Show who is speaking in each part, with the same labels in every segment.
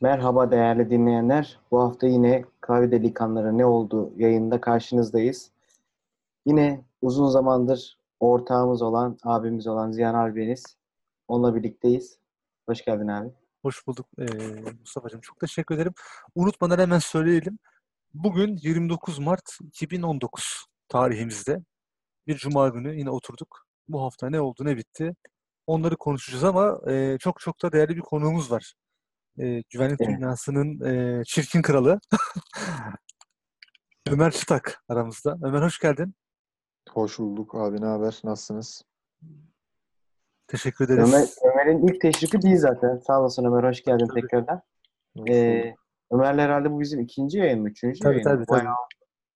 Speaker 1: Merhaba değerli dinleyenler. Bu hafta yine Kahve Delikanlıları ne oldu yayında karşınızdayız. Yine uzun zamandır ortağımız olan, abimiz olan Ziyan Albeniz. Onunla birlikteyiz. Hoş geldin abi.
Speaker 2: Hoş bulduk ee, Mustafa'cığım. Çok teşekkür ederim. Unutmadan hemen söyleyelim. Bugün 29 Mart 2019 tarihimizde bir cuma günü yine oturduk. Bu hafta ne oldu ne bitti onları konuşacağız ama e, çok çok da değerli bir konuğumuz var. E, güvenlik
Speaker 1: Evet.
Speaker 2: dünyasının e, çirkin kralı Ömer Çıtak aramızda. Ömer hoş geldin.
Speaker 3: Hoş bulduk abi ne haber? Nasılsınız?
Speaker 2: Teşekkür ederiz.
Speaker 1: Ömer, Ömer'in ilk teşrifi değil zaten. Sağ olasın Ömer. Hoş geldin
Speaker 2: Tabii.
Speaker 1: tekrardan. Ee. Ömer'le herhalde bu bizim ikinci yayın mı? Üçüncü
Speaker 2: Tabii
Speaker 1: yayın
Speaker 2: tabii
Speaker 1: mı?
Speaker 2: tabii.
Speaker 1: Bayağı-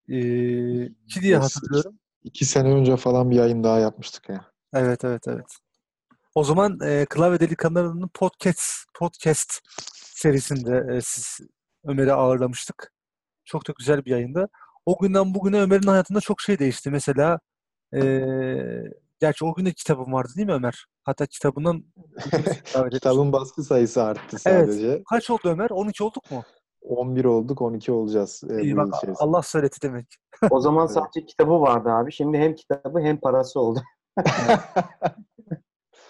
Speaker 2: Ee, iki diye hatırlıyorum.
Speaker 3: İki sene önce falan bir yayın daha yapmıştık ya.
Speaker 2: Evet evet evet. O zaman e, Klavye Delikanlıları'nın podcast podcast serisinde e, siz Ömer'i ağırlamıştık. Çok da güzel bir yayında. O günden bugüne Ömer'in hayatında çok şey değişti. Mesela e, gerçi o gün de kitabım vardı değil mi Ömer? Hatta kitabından.
Speaker 3: Kitabın baskı sayısı arttı
Speaker 2: Evet.
Speaker 3: sadece.
Speaker 2: Kaç oldu Ömer? 12 olduk mu?
Speaker 3: 11 olduk, 12 olacağız e,
Speaker 2: İyi bak
Speaker 3: içerisinde.
Speaker 2: Allah söyletti demek.
Speaker 1: O zaman
Speaker 3: Evet.
Speaker 1: sadece kitabı vardı abi. Şimdi hem kitabı hem parası oldu.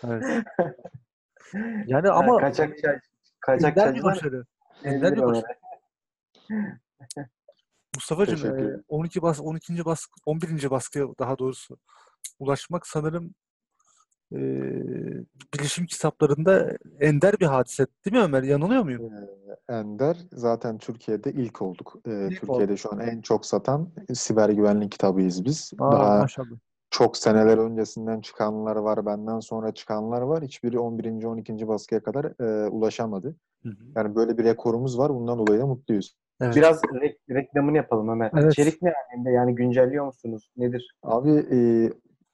Speaker 2: Evet. Yani ama
Speaker 1: kaçak kaçak
Speaker 2: ender bir
Speaker 1: çaycılar
Speaker 2: başarı. Ender bir başarı. Mustafa'cığım e,
Speaker 3: ederim.
Speaker 2: 12 bas 12. baskı 11. baskıya daha doğrusu ulaşmak sanırım e, bilişim kitaplarında ender bir hadise değil mi Ömer? Yanılıyor muyum?
Speaker 3: Ee, Ender zaten Türkiye'de ilk olduk.
Speaker 2: İlk
Speaker 3: Türkiye'de şu an en çok satan siber güvenlik kitabıyız biz.
Speaker 2: Aa,
Speaker 3: Daha
Speaker 2: maşallah.
Speaker 3: Çok seneler öncesinden çıkanlar var, benden sonra çıkanlar var. Hiçbiri 11. 12. baskıya kadar e, ulaşamadı.
Speaker 2: Hı hı.
Speaker 3: Yani böyle bir rekorumuz var. Bundan dolayı da mutluyuz.
Speaker 2: Evet.
Speaker 1: Biraz re- reklamını yapalım Ömer.
Speaker 2: Evet.
Speaker 1: İçerik ne halinde? Yani güncelliyor musunuz? Nedir?
Speaker 3: Abi e,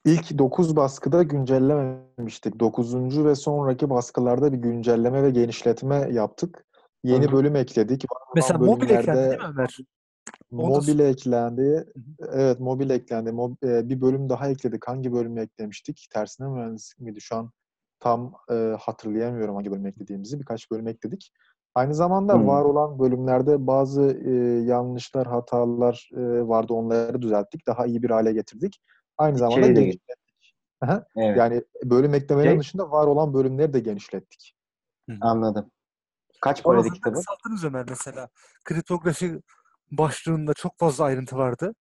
Speaker 3: ilk 9 baskıda güncellememiştik. 9. ve sonraki baskılarda bir güncelleme ve genişletme yaptık. Yeni
Speaker 1: Hı hı.
Speaker 3: bölüm ekledik.
Speaker 2: Mesela mobil eklendi değil mi Ömer? Da-
Speaker 3: Mobil eklendi.
Speaker 2: Hı
Speaker 3: Evet, mobil eklendi. Mob- e, bir bölüm daha ekledik. Hangi bölümü eklemiştik? Tersine mühendislik miydi? Şu an tam e, hatırlayamıyorum hangi bölüm eklediğimizi. Birkaç bölüm ekledik. Aynı zamanda
Speaker 1: Hmm.
Speaker 3: var olan bölümlerde bazı e, yanlışlar, hatalar e, vardı. Onları düzelttik. Daha iyi bir hale getirdik. Aynı zamanda
Speaker 1: de
Speaker 3: genişlettik.
Speaker 1: Evet.
Speaker 3: Yani bölüm eklemenin
Speaker 1: Şey-
Speaker 3: dışında var olan bölümleri de genişlettik.
Speaker 1: Anladım. Kaç paraydı kitabı?
Speaker 2: kısalttınız Ömer mesela. Kriptografi başlığında çok fazla ayrıntı vardı.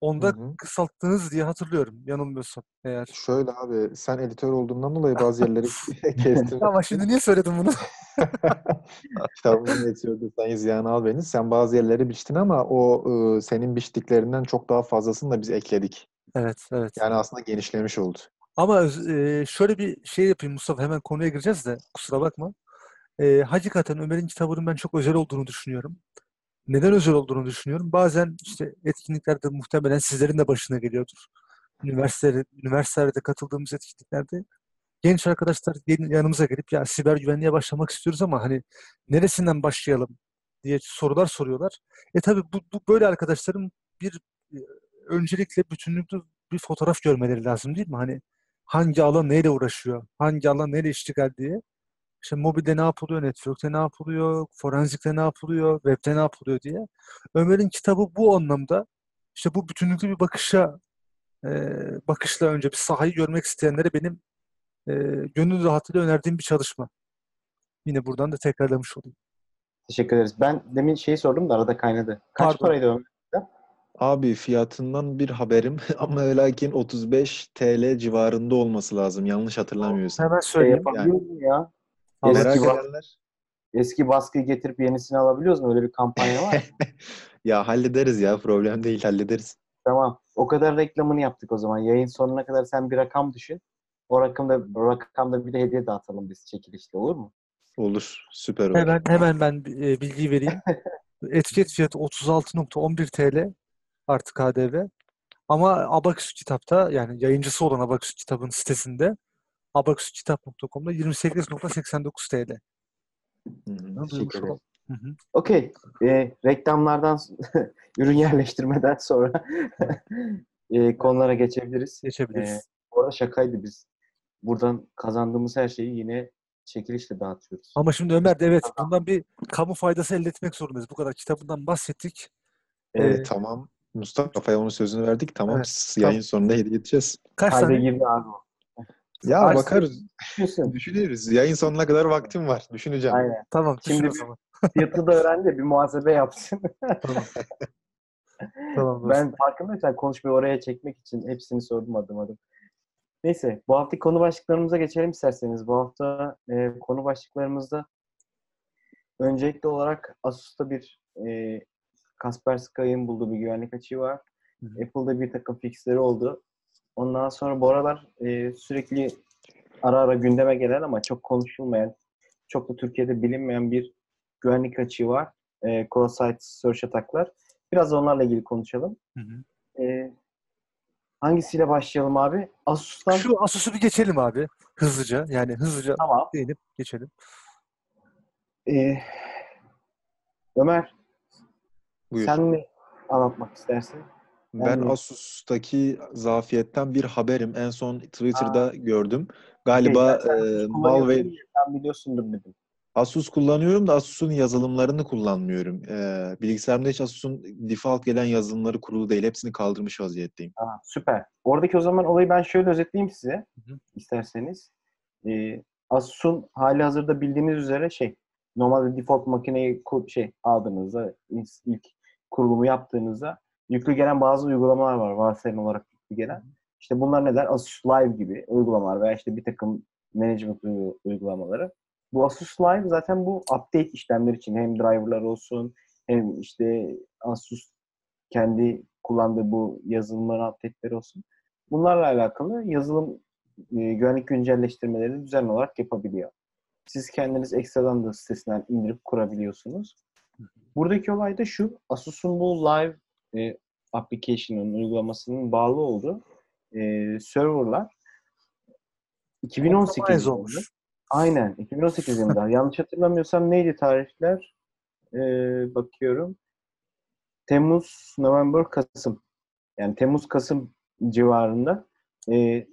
Speaker 2: Onda
Speaker 3: Hı hı.
Speaker 2: kısalttınız diye hatırlıyorum. Yanılmıyorsam eğer.
Speaker 3: Şöyle abi, sen editör olduğundan dolayı bazı yerleri kestin.
Speaker 2: Ama şimdi niye söyledim bunu?
Speaker 3: Kitabımızın editörü Sayın Ziyan Albeniz. Sen bazı yerleri biçtin ama o e, senin biçtiklerinden çok daha fazlasını da biz ekledik.
Speaker 2: Evet, evet.
Speaker 3: Yani aslında genişlemiş oldu.
Speaker 2: Ama e, şöyle bir şey yapayım Mustafa hemen konuya gireceğiz de kusura bakma. E, hakikaten Ömer'in kitabının ben çok özel olduğunu düşünüyorum. Neden özel olduğunu düşünüyorum? Bazen işte etkinliklerde muhtemelen sizlerin de başına geliyordur. Üniversitelerde, üniversitelerde katıldığımız etkinliklerde genç arkadaşlar yan- yanımıza gelip ya siber güvenliğe başlamak istiyoruz ama hani neresinden başlayalım diye sorular soruyorlar. E tabii bu, bu böyle arkadaşların bir e, öncelikle bütünlüklü bir fotoğraf görmeleri lazım değil mi? Hani hangi alan neyle uğraşıyor, hangi alan neyle iştigal diye. İşte mobilde ne yapılıyor, network'te ne yapılıyor, forenzikte ne yapılıyor, web'te ne yapılıyor diye. Ömer'in kitabı bu anlamda işte bu bütünlüklü bir bakışa e, bakışla önce bir sahayı görmek isteyenlere benim e, gönül rahatlığıyla önerdiğim bir çalışma. Yine buradan da tekrarlamış olayım.
Speaker 1: Teşekkür ederiz. Ben demin şeyi sordum da arada kaynadı. Kaç
Speaker 2: Pardon.
Speaker 1: paraydı Ömer?
Speaker 3: Abi fiyatından bir haberim ama lakin 35 TL civarında olması lazım. Yanlış hatırlamıyorsam.
Speaker 2: Hemen
Speaker 1: Şey
Speaker 2: söyleyeyim.
Speaker 1: yapabiliyoruz mu ya? Eski,
Speaker 3: edenler
Speaker 1: eski baskıyı getirip yenisini alabiliyoruz mu? Öyle bir kampanya var. mı?
Speaker 3: ya hallederiz ya problem değil hallederiz.
Speaker 1: tamam. O kadar reklamını yaptık o zaman. Yayın sonuna kadar sen bir rakam düşün. O rakamda, o rakamda bir de hediye dağıtalım biz çekilişte olur mu?
Speaker 3: Olur süper olur.
Speaker 2: Hemen hemen ben e, bilgiyi vereyim. Etiket fiyatı 36.11 TL artı KDV. Ama Abaküs kitapta yani yayıncısı olan Abaküs kitabın sitesinde abaküskitap.com'da 28.89 TL.
Speaker 3: Hı.
Speaker 1: Okey. Ee, reklamlardan, ürün yerleştirmeden sonra e, konulara geçebiliriz.
Speaker 2: Geçebiliriz.
Speaker 1: Ee, bu arada şakaydı biz. Buradan kazandığımız her şeyi yine çekilişle dağıtıyoruz.
Speaker 2: Ama şimdi Ömer de evet bundan bir kamu faydası elde etmek zorundayız. Bu kadar kitabından bahsettik.
Speaker 3: Evet,
Speaker 2: Ee,
Speaker 3: tamam. Mustafa'ya onun sözünü verdik. Tamam.
Speaker 2: Evet,
Speaker 3: Yayın sonunda hediye edeceğiz.
Speaker 2: Kaç
Speaker 1: Kayda
Speaker 2: tane?
Speaker 1: girdi abi o.
Speaker 3: Ya
Speaker 1: Varsın.
Speaker 3: bakarız. Düşünürüz. Yayın sonuna kadar vaktim var. Düşüneceğim.
Speaker 1: Aynen.
Speaker 2: Tamam
Speaker 1: Şimdi bir-. Fiyatı da öğrendi de bir muhasebe yapsın.
Speaker 2: Tamam. tamam.
Speaker 1: ben farkındaysan konuşmayı oraya çekmek için hepsini sordum adım adım. Neyse bu hafta konu başlıklarımıza geçelim isterseniz. Bu hafta e, konu başlıklarımızda öncelikli olarak Asus'ta bir e, Kaspersky'ın bulduğu bir güvenlik açığı var.
Speaker 2: Hı.
Speaker 1: Apple'da bir takım fixleri oldu. Ondan sonra bu aralar e, sürekli ara ara gündeme gelen ama çok konuşulmayan, çok da Türkiye'de bilinmeyen bir güvenlik açığı var. E, cross-site search ataklar. Biraz onlarla ilgili konuşalım.
Speaker 2: Hı hı.
Speaker 1: E, hangisiyle başlayalım abi? Asus'tan
Speaker 2: Şu Asus'u bir geçelim abi. Hızlıca. Yani hızlıca
Speaker 1: tamam.
Speaker 2: değinip geçelim.
Speaker 1: E, Ömer
Speaker 3: Buyur.
Speaker 1: sen mi anlatmak istersin?
Speaker 3: Ben Asus'taki zafiyetten bir haberim. En son Twitter'da gördüm. Galiba
Speaker 1: Şey,
Speaker 3: e,
Speaker 1: Sen biliyorsundur dedim.
Speaker 3: Asus kullanıyorum da Asus'un yazılımlarını kullanmıyorum. E, bilgisayarımda hiç Asus'un default gelen yazılımları kurulu değil. Hepsini kaldırmış vaziyetteyim.
Speaker 1: Aa, süper. Oradaki o zaman olayı ben şöyle özetleyeyim size
Speaker 2: Hı hı.
Speaker 1: isterseniz. Ee, Asus'un hali hazırda bildiğiniz üzere şey normalde default makineyi kur- şey aldığınızda ilk kurulumu yaptığınızda yüklü gelen bazı uygulamalar var varsayım olarak yüklü gelen. İşte bunlar neler? Asus Live gibi uygulamalar veya işte bir takım management uy- uygulamaları. Bu Asus Live zaten bu update işlemler için hem driverlar olsun hem işte Asus kendi kullandığı bu yazılımların update'leri olsun. Bunlarla alakalı yazılım e, güvenlik güncelleştirmeleri düzenli olarak yapabiliyor. Siz kendiniz ekstradan da sitesinden indirip kurabiliyorsunuz. Buradaki olay da şu. Asus'un bu live e, application'ın uygulamasının bağlı olduğu e, serverlar 2018
Speaker 2: Optimize
Speaker 1: yılında.
Speaker 2: olmuş.
Speaker 1: Aynen. 2018 yılında. Yanlış hatırlamıyorsam neydi tarihler? Ee, bakıyorum. Temmuz, November, Kasım. Yani Temmuz, Kasım civarında e,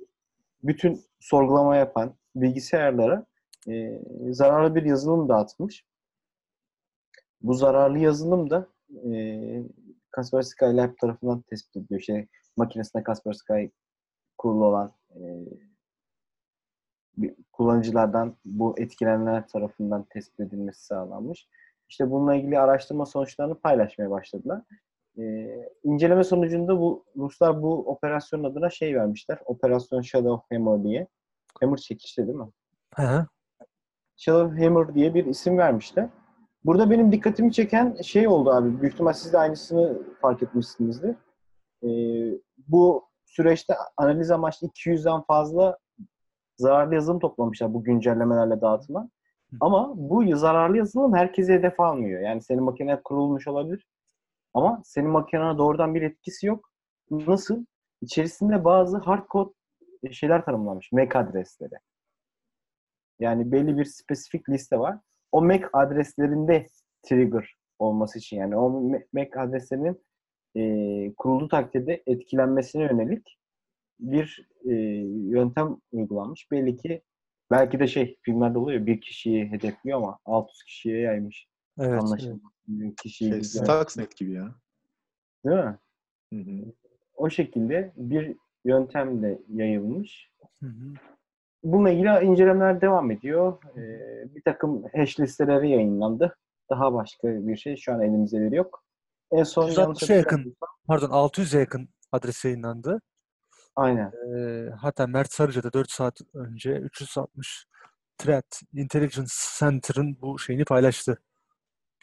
Speaker 1: bütün sorgulama yapan bilgisayarlara e, zararlı bir yazılım dağıtmış. Bu zararlı yazılım da e, Kaspersky Lab tarafından tespit ediliyor. Şey, makinesinde Kaspersky kurulu olan e, kullanıcılardan bu etkilenenler tarafından tespit edilmesi sağlanmış. İşte bununla ilgili araştırma sonuçlarını paylaşmaya başladılar. Ee, inceleme sonucunda bu Ruslar bu operasyonun adına şey vermişler. Operasyon Shadow Hammer diye. Hammer çekişti değil mi?
Speaker 2: Hı hı.
Speaker 1: Shadow Hammer diye bir isim vermişler. Burada benim dikkatimi çeken şey oldu abi. Büyük ihtimal siz de aynısını fark etmişsinizdir. Ee, bu süreçte analiz amaçlı 200'den fazla zararlı yazılım toplamışlar bu güncellemelerle dağıtılan. Ama bu zararlı yazılım herkese hedef almıyor. Yani senin makine kurulmuş olabilir. Ama senin makinene doğrudan bir etkisi yok. Nasıl? İçerisinde bazı hard code şeyler tanımlanmış. MAC adresleri. Yani belli bir spesifik liste var. O MAC adreslerinde trigger olması için yani o MAC adreslerinin e, kurulduğu takdirde etkilenmesine yönelik bir e, yöntem uygulanmış. Belli ki belki de şey filmlerde oluyor bir kişiyi hedefliyor ama 600 kişiye yaymış.
Speaker 2: Evet. evet.
Speaker 1: Anlaşıldı. Bir kişiyi
Speaker 3: Şey, Stuxnet gibi ya.
Speaker 1: değil mi?
Speaker 3: Hı hı.
Speaker 1: O şekilde bir yöntemle yayılmış.
Speaker 2: Hı hı.
Speaker 1: Bununla ilgili incelemeler devam ediyor. Ee, bir takım hash listeleri yayınlandı. Daha başka bir şey şu an elimizde veri yok. En son
Speaker 2: 160'a
Speaker 1: yanlış
Speaker 2: yakın.
Speaker 1: hatırlamıyorsam-
Speaker 2: Pardon 600'e yakın adres yayınlandı.
Speaker 1: Aynen.
Speaker 2: Ee, hatta Mert Sarıca da 4 saat önce 360 Threat Intelligence Center'ın bu şeyini paylaştı.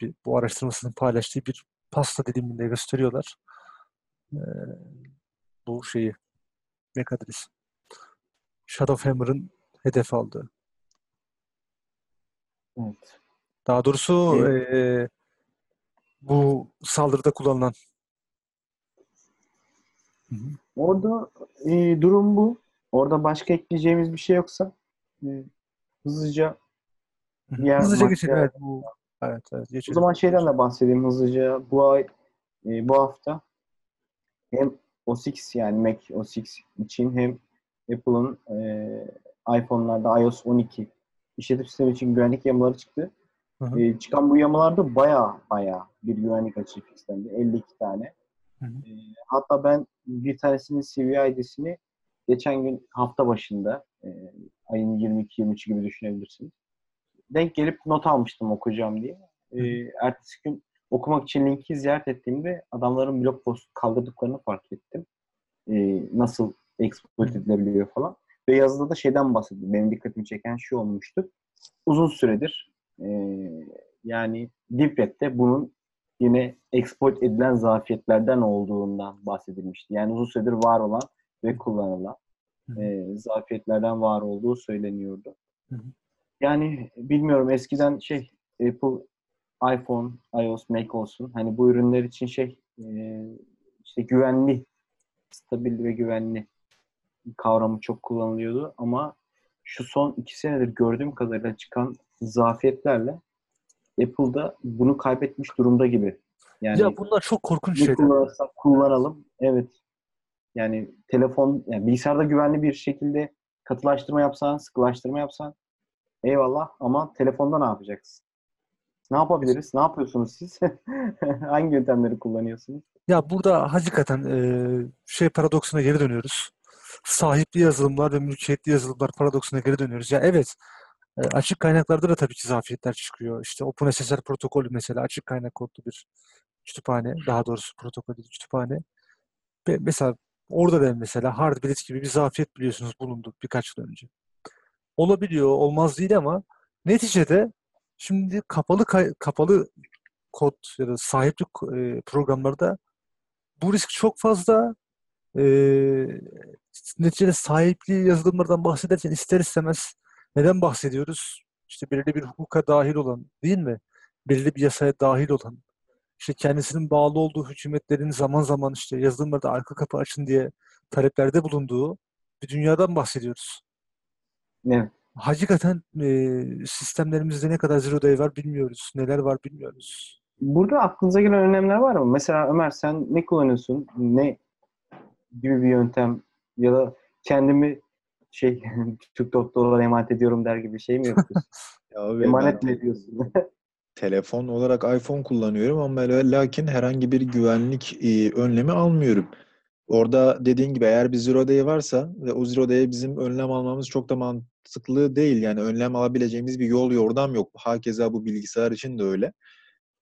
Speaker 2: Bir, bu araştırmasını paylaştığı bir pasta diliminde gösteriyorlar. Ee, bu şeyi MAC adresi. Shadowhammer'ın hedef aldığı.
Speaker 1: Evet.
Speaker 2: Daha doğrusu
Speaker 1: Evet.
Speaker 2: ee, bu saldırıda kullanılan Hı hı.
Speaker 1: Orada e, durum bu. Orada başka ekleyeceğimiz bir şey yoksa e, hızlıca
Speaker 2: Hı hı.
Speaker 1: Diğer
Speaker 2: Hızlıca geçelim. Evet, bu, evet, evet,
Speaker 1: O
Speaker 2: geçelim.
Speaker 1: zaman şeyden de bahsedeyim hızlıca. Bu ay, e, bu hafta hem OS X yani Mac OS X için hem Apple'ın e, iPhone'larda iOS 12 işletim sistemi için güvenlik yamaları çıktı.
Speaker 2: Hı hı.
Speaker 1: Ee, çıkan bu yamalarda baya baya bir güvenlik açığı istendi. 52 tane.
Speaker 2: Hı hı.
Speaker 1: Ee, hatta ben bir tanesinin CV ID'sini geçen gün hafta başında e, ayın 22-23 gibi düşünebilirsiniz. Denk gelip not almıştım okuyacağım diye. Ee, ertesi gün okumak için linki ziyaret ettiğimde adamların blog post kaldırdıklarını fark ettim. Ee, nasıl exploit edilebiliyor falan. Ve yazıda da şeyden bahsediyor. Benim dikkatimi çeken şey olmuştu. Uzun süredir e, yani Deep Web'de bunun yine exploit edilen zafiyetlerden olduğundan bahsedilmişti. Yani uzun süredir var olan ve kullanılan e, zafiyetlerden var olduğu söyleniyordu.
Speaker 2: Hı hı.
Speaker 1: Yani bilmiyorum eskiden şey Apple iPhone, iOS, Mac olsun hani bu ürünler için şey e, işte güvenli, stabil ve güvenli kavramı çok kullanılıyordu ama şu son iki senedir gördüğüm kadarıyla çıkan zafiyetlerle Apple'da bunu kaybetmiş durumda gibi. Yani
Speaker 2: Ya bunlar çok korkunç şeyler.
Speaker 1: kullanırsak kullanalım. Evet. Yani telefon, yani bilgisayarda güvenli bir şekilde katılaştırma yapsan, sıkılaştırma yapsan eyvallah ama telefonda ne yapacaksın? Ne yapabiliriz? Ne yapıyorsunuz siz? Hangi yöntemleri kullanıyorsunuz?
Speaker 2: Ya burada hakikaten e, şey paradoksuna geri dönüyoruz. Sahipli yazılımlar ve mülkiyetli yazılımlar paradoksuna geri dönüyoruz. Ya evet e, açık kaynaklarda da tabii ki zafiyetler çıkıyor. İşte OpenSSL protokolü mesela açık kaynak kodlu bir kütüphane. Daha doğrusu protokol değil kütüphane. Ve mesela orada da mesela Hardbleed gibi bir zafiyet biliyorsunuz bulundu birkaç yıl önce. Olabiliyor, olmaz değil ama neticede şimdi kapalı kapalı kod ya da sahipli e, programlarda bu risk çok fazla. E, neticede sahipli yazılımlardan bahsederken ister istemez neden bahsediyoruz? İşte belirli bir hukuka dahil olan değil mi? Belirli bir yasaya dahil olan işte kendisinin bağlı olduğu hükümetlerin zaman zaman işte yazılımlarda arka kapı açın diye taleplerde bulunduğu bir dünyadan bahsediyoruz.
Speaker 1: Evet.
Speaker 2: Hakikaten e, sistemlerimizde ne kadar zero day var bilmiyoruz. Neler var bilmiyoruz.
Speaker 1: Burada aklınıza gelen önlemler var mı? Mesela Ömer sen ne kullanıyorsun? Ne gibi bir yöntem ya da kendimi şey Türk doktorlara emanet ediyorum der gibi şey mi yapıyorsun?
Speaker 3: Ya abi
Speaker 1: emanet mi ediyorsun?
Speaker 3: telefon olarak iPhone kullanıyorum ama lakin herhangi bir güvenlik e, önlemi almıyorum. Orada dediğin gibi eğer bir zero day varsa ve o zero day'e bizim önlem almamız çok da mantıklı değil. Yani önlem alabileceğimiz bir yol yordam yok. Hakeza bu bilgisayar için de öyle.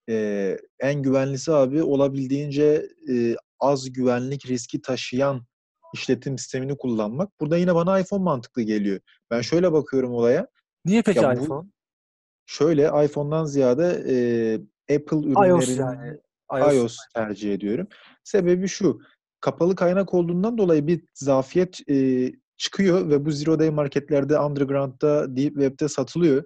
Speaker 3: Ee, en güvenlisi abi olabildiğince e, az güvenlik riski taşıyan işletim sistemini kullanmak. Burada yine bana iPhone mantıklı geliyor. Ben şöyle bakıyorum olaya.
Speaker 2: Niye peki
Speaker 3: Ya bu-
Speaker 2: iPhone?
Speaker 3: Şöyle iPhone'dan ziyade e, Apple
Speaker 2: iOS
Speaker 3: ürünlerinin
Speaker 2: yani. iOS.
Speaker 3: iOS tercih ediyorum. Sebebi şu. Kapalı kaynak olduğundan dolayı bir zafiyet e, çıkıyor ve bu zero day marketlerde, underground'da, deep web'de satılıyor.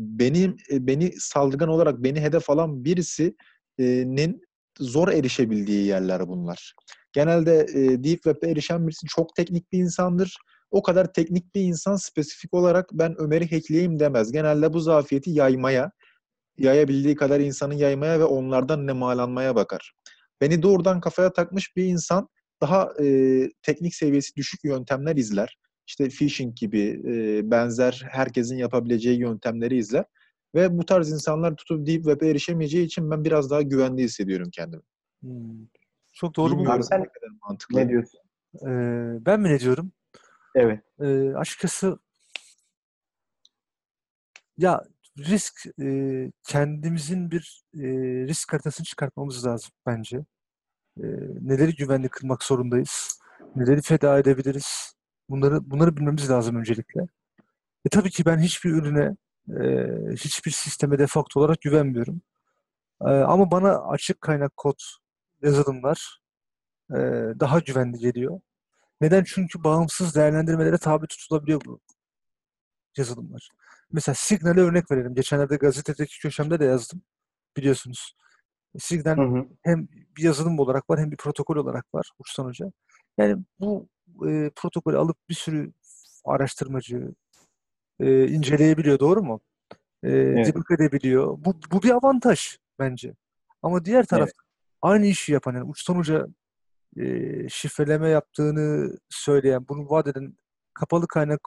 Speaker 3: Benim e, beni saldırgan olarak beni hedef alan birisinin zor erişebildiği yerler bunlar. Genelde e, deep web'e erişen birisi çok teknik bir insandır. O kadar teknik bir insan spesifik olarak ben Ömer'i hackleyeyim demez. Genelde bu zafiyeti yaymaya, yayabildiği kadar insanı yaymaya ve onlardan nemalanmaya bakar. Beni doğrudan kafaya takmış bir insan daha e, teknik seviyesi düşük yöntemler izler. İşte phishing gibi e, benzer herkesin yapabileceği yöntemleri izler. Ve bu tarz insanlar tutup deep web'e erişemeyeceği için ben biraz daha güvende hissediyorum kendimi.
Speaker 2: Hmm. Çok doğru buluyorum.
Speaker 1: Sen
Speaker 3: ne kadar mantıklı.
Speaker 1: ne diyorsun?
Speaker 2: Ee, ben mi ne diyorum?
Speaker 1: Evet.
Speaker 2: Ee, açıkçası ya risk e, kendimizin bir e, risk haritasını çıkartmamız lazım bence. E, neleri güvenli kılmak zorundayız? Neleri feda edebiliriz? Bunları bunları bilmemiz lazım öncelikle. E tabii ki ben hiçbir ürüne, e, hiçbir sisteme defakto olarak güvenmiyorum. E, ama bana açık kaynak kod yazılımlar e, daha güvenli geliyor. Neden? Çünkü bağımsız değerlendirmelere tabi tutulabiliyor bu yazılımlar. Mesela Signal'e örnek verelim. Geçenlerde gazetedeki köşemde de yazdım. Biliyorsunuz. Signal
Speaker 1: Hı hı.
Speaker 2: hem bir yazılım olarak var hem bir protokol olarak var uçtan uca. Yani bu e, protokolü alıp bir sürü araştırmacı e, inceleyebiliyor. Doğru mu? E, debug edebiliyor. Bu, bu bir avantaj bence. Ama diğer tarafta aynı işi yapan yani uçtan uca e, şifreleme yaptığını söyleyen, bunu vaat eden kapalı kaynak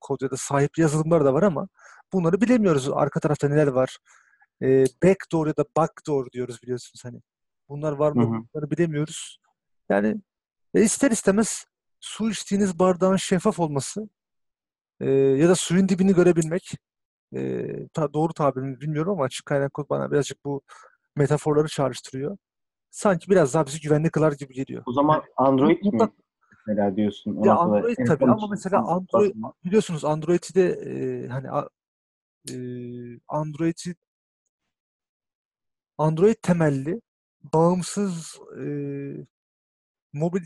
Speaker 2: kod ya da sahip yazılımlar da var ama bunları bilemiyoruz. Arka tarafta neler var. E, backdoor ya da backdoor diyoruz biliyorsunuz hani. Bunlar var mı?
Speaker 1: Hı hı.
Speaker 2: Bunları bilemiyoruz. Yani e, ister istemez su içtiğiniz bardağın şeffaf olması e, ya da suyun dibini görebilmek e, ta, doğru tabirini bilmiyorum ama açık kaynak kod bana birazcık bu metaforları çağrıştırıyor. Sanki biraz daha bizi güvenli kılar gibi geliyor.
Speaker 1: O zaman Android mi
Speaker 2: Mutlak-
Speaker 1: mesela diyorsun?
Speaker 2: Ya Android tabii ama mesela Android-
Speaker 1: basma.
Speaker 2: Biliyorsunuz Android'i de e, hani a- e, Android'i Android temelli bağımsız e, mobil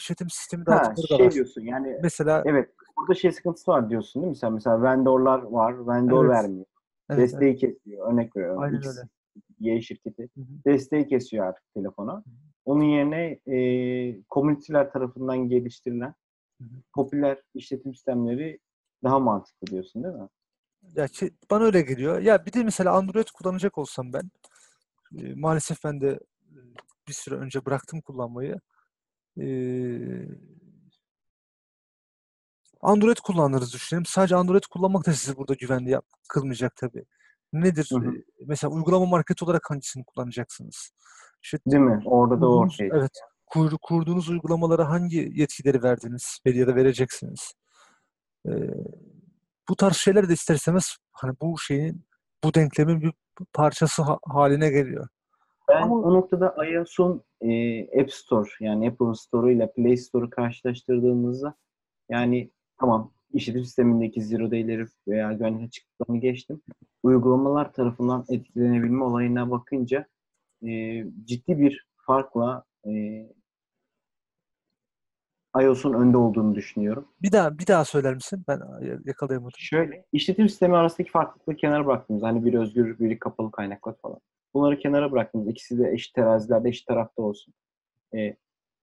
Speaker 2: işletim sistemi
Speaker 1: Ha,
Speaker 2: dağıtıkları da
Speaker 1: şey
Speaker 2: var.
Speaker 1: diyorsun yani
Speaker 2: Mesela
Speaker 1: evet burada şey sıkıntısı var diyorsun değil mi sen? Mesela vendorlar var, vendor
Speaker 2: Evet.
Speaker 1: vermiyor.
Speaker 2: evet, evet,
Speaker 1: Desteği kesiyor. Örnek veriyorum.
Speaker 2: Aynen
Speaker 1: X,
Speaker 2: öyle.
Speaker 1: Y şirketi
Speaker 2: Hı hı.
Speaker 1: desteği kesiyor artık telefona. Onun yerine e, komüniteler tarafından geliştirilen
Speaker 2: Hı hı.
Speaker 1: popüler işletim sistemleri daha mantıklı diyorsun değil mi?
Speaker 2: Ya bana öyle geliyor. Ya bir de mesela Android kullanacak olsam ben e, maalesef ben de e, bir süre önce bıraktım kullanmayı. Android kullanırız düşünelim. Sadece Android kullanmak da sizi burada güvenli yap kılmayacak tabii. Nedir?
Speaker 1: Hı hı.
Speaker 2: Mesela uygulama marketi olarak hangisini kullanacaksınız? İşte
Speaker 1: Değil mi? Orada da o
Speaker 2: kurduğunuz-
Speaker 1: şey.
Speaker 2: Evet. kur- kurduğunuz uygulamalara hangi yetkileri verdiniz ya da vereceksiniz? E, bu tarz şeyler de ister istemez hani bu şeyin bu denklemin bir parçası ha- haline geliyor.
Speaker 1: Ben
Speaker 2: Ama-
Speaker 1: o noktada iOS'un e, App Store yani Apple Store ile Play Store'u karşılaştırdığımızda yani tamam işletim sistemindeki zero day'leri veya güvenlik açıklıklarını geçtim. Uygulamalar tarafından etkilenebilme olayına bakınca e, ciddi bir farkla e, iOS'un önde olduğunu düşünüyorum.
Speaker 2: Bir daha bir daha söyler misin? Ben yakalayamadım.
Speaker 1: Şöyle, işletim sistemi arasındaki farklılıkları kenara bıraktığımız, hani biri özgür, biri kapalı kaynaklar falan. Bunları kenara bıraktığımız, ikisi de eşit terazilerde, eşit tarafta olsun. E,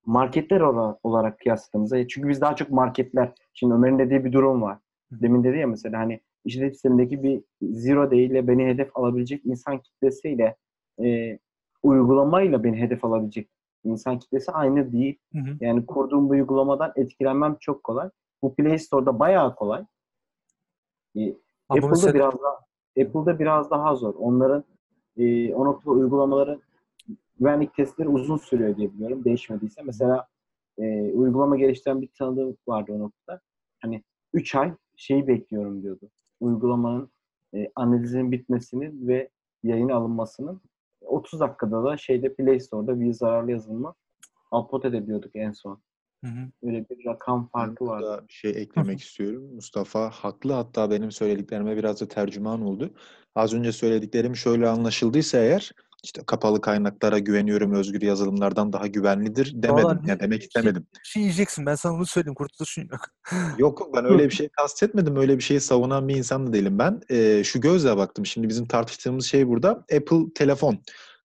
Speaker 1: marketler ora- olarak kıyasladığımızda, çünkü biz daha çok marketler, şimdi Ömer'in dediği bir durum var. Demin dedi ya mesela hani işletim sistemindeki bir zero day ile beni hedef alabilecek insan kitlesiyle e, uygulamayla beni hedef alabilecek insan kitlesi aynı değil.
Speaker 2: Hı hı.
Speaker 1: Yani kurduğum bu uygulamadan etkilenmem çok kolay. Bu Play Store'da bayağı kolay. E, Apple'da biraz daha Apple'da biraz daha zor. Onların e, o noktada uygulamaları güvenlik testleri uzun sürüyor diye biliyorum. Değişmediyse. Mesela e, uygulama geliştiren bir tanıdığım vardı o noktada. Hani 3 ay şeyi bekliyorum diyordu. Uygulamanın e, analizinin bitmesini ve yayına alınmasının 30 dakikada da şeyde Play Store'da bir zararlı yazılımı upload edebiliyorduk en son.
Speaker 2: Hı hı.
Speaker 1: Öyle bir rakam farkı vardı.
Speaker 3: burada bir şey eklemek istiyorum. Mustafa haklı hatta benim söylediklerime biraz da tercüman oldu. Az önce söylediklerim şöyle anlaşıldıysa eğer işte kapalı kaynaklara güveniyorum özgür yazılımlardan daha güvenlidir demedim.
Speaker 2: Vallahi
Speaker 3: Yani
Speaker 2: ne-
Speaker 3: demek
Speaker 2: şey-
Speaker 3: istemedim.
Speaker 2: bir şey yiyeceksin. Ben sana onu söyleyeyim. Kurtuluşun yok.
Speaker 3: Yok ben öyle bir şey kastetmedim. Öyle bir şeyi savunan bir insan da değilim ben. Ee, şu gözle baktım. Şimdi bizim tartıştığımız şey burada Apple telefon.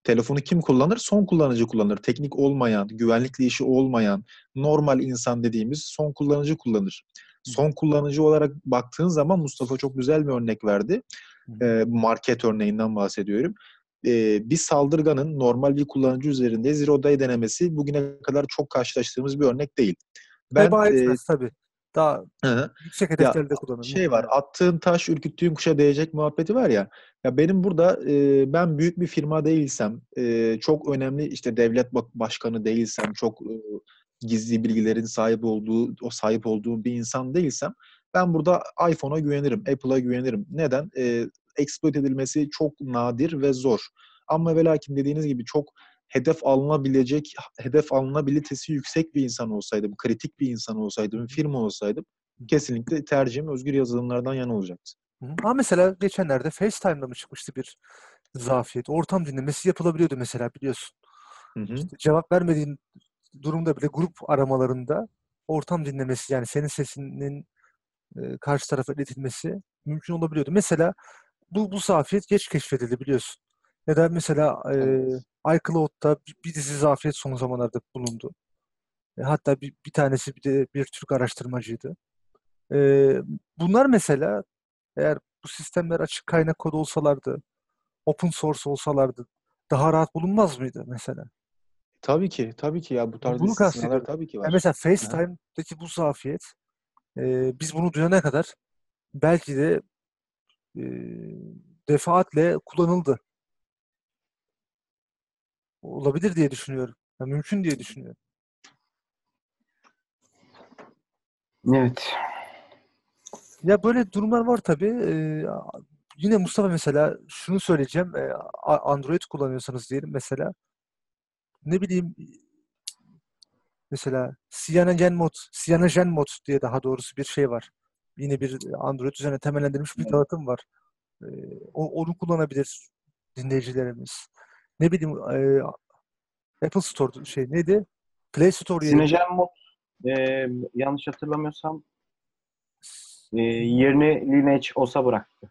Speaker 3: Telefonu kim kullanır? Son kullanıcı kullanır. Teknik olmayan, güvenlikle işi olmayan, normal insan dediğimiz son kullanıcı kullanır. Son kullanıcı olarak baktığın zaman Mustafa çok güzel bir örnek verdi. Market örneğinden bahsediyorum. Bir saldırganın normal bir kullanıcı üzerinde zero day denemesi bugüne kadar çok karşılaştığımız bir örnek değil. Ben
Speaker 2: Veba
Speaker 3: e,
Speaker 2: etmez tabii. Daha
Speaker 3: hı
Speaker 2: yüksek hedeflerde kullanılır.
Speaker 3: şey var. Attığın taş ürküttüğün kuşa değecek muhabbeti var ya. Ya benim burada e, ben büyük bir firma değilsem, e, çok önemli işte devlet başkanı değilsem, çok e, gizli bilgilerin sahip olduğu, o sahip olduğum bir insan değilsem ben burada iPhone'a güvenirim, Apple'a güvenirim. Neden? E, exploit edilmesi çok nadir ve zor. Ama ve lakin dediğiniz gibi çok hedef alınabilecek, hedef alınabilitesi yüksek bir insan olsaydım, kritik bir insan olsaydım, firma olsaydım kesinlikle tercihim özgür yazılımlardan yana olacaktı.
Speaker 2: Ama mesela geçenlerde FaceTime'da mı çıkmıştı bir zafiyet? Ortam dinlemesi yapılabiliyordu mesela biliyorsun.
Speaker 3: Hı hı.
Speaker 2: İşte cevap vermediğin durumda bile grup aramalarında ortam dinlemesi yani senin sesinin e, karşı tarafa iletilmesi mümkün olabiliyordu. Mesela bu bu zafiyet geç keşfedildi biliyorsun. Ya da mesela e,
Speaker 3: Evet.
Speaker 2: iCloud'da bir, bir dizi zafiyet son zamanlarda bulundu. E, hatta bir, bir tanesi bir de bir Türk araştırmacıydı. E, bunlar mesela eğer bu sistemler açık kaynak kod olsalardı, open source olsalardı daha rahat bulunmaz mıydı mesela?
Speaker 3: Tabii ki, tabii ki ya bu tarz
Speaker 2: Bunu
Speaker 3: istisnalar tabii ki
Speaker 2: Yani
Speaker 3: var.
Speaker 2: mesela FaceTime'daki bu zafiyet e, biz bunu duyana kadar belki de e, defaatle kullanıldı. Olabilir diye düşünüyorum. Ya mümkün diye düşünüyorum.
Speaker 1: Evet.
Speaker 2: Ya böyle durumlar var tabii. Ee, yine Mustafa mesela şunu söyleyeceğim. Ee, Android kullanıyorsanız diyelim mesela. Ne bileyim mesela CyanogenMod, CyanogenMod diye daha doğrusu bir şey var. Yine bir Android üzerine temellendirilmiş bir dağıtım var. Ee, o- onu kullanabilir dinleyicilerimiz. Ne bileyim e, Apple Store şey neydi? Play Store
Speaker 1: Synogen Mod e, yanlış hatırlamıyorsam e, yerini Lineage OS'a bıraktı.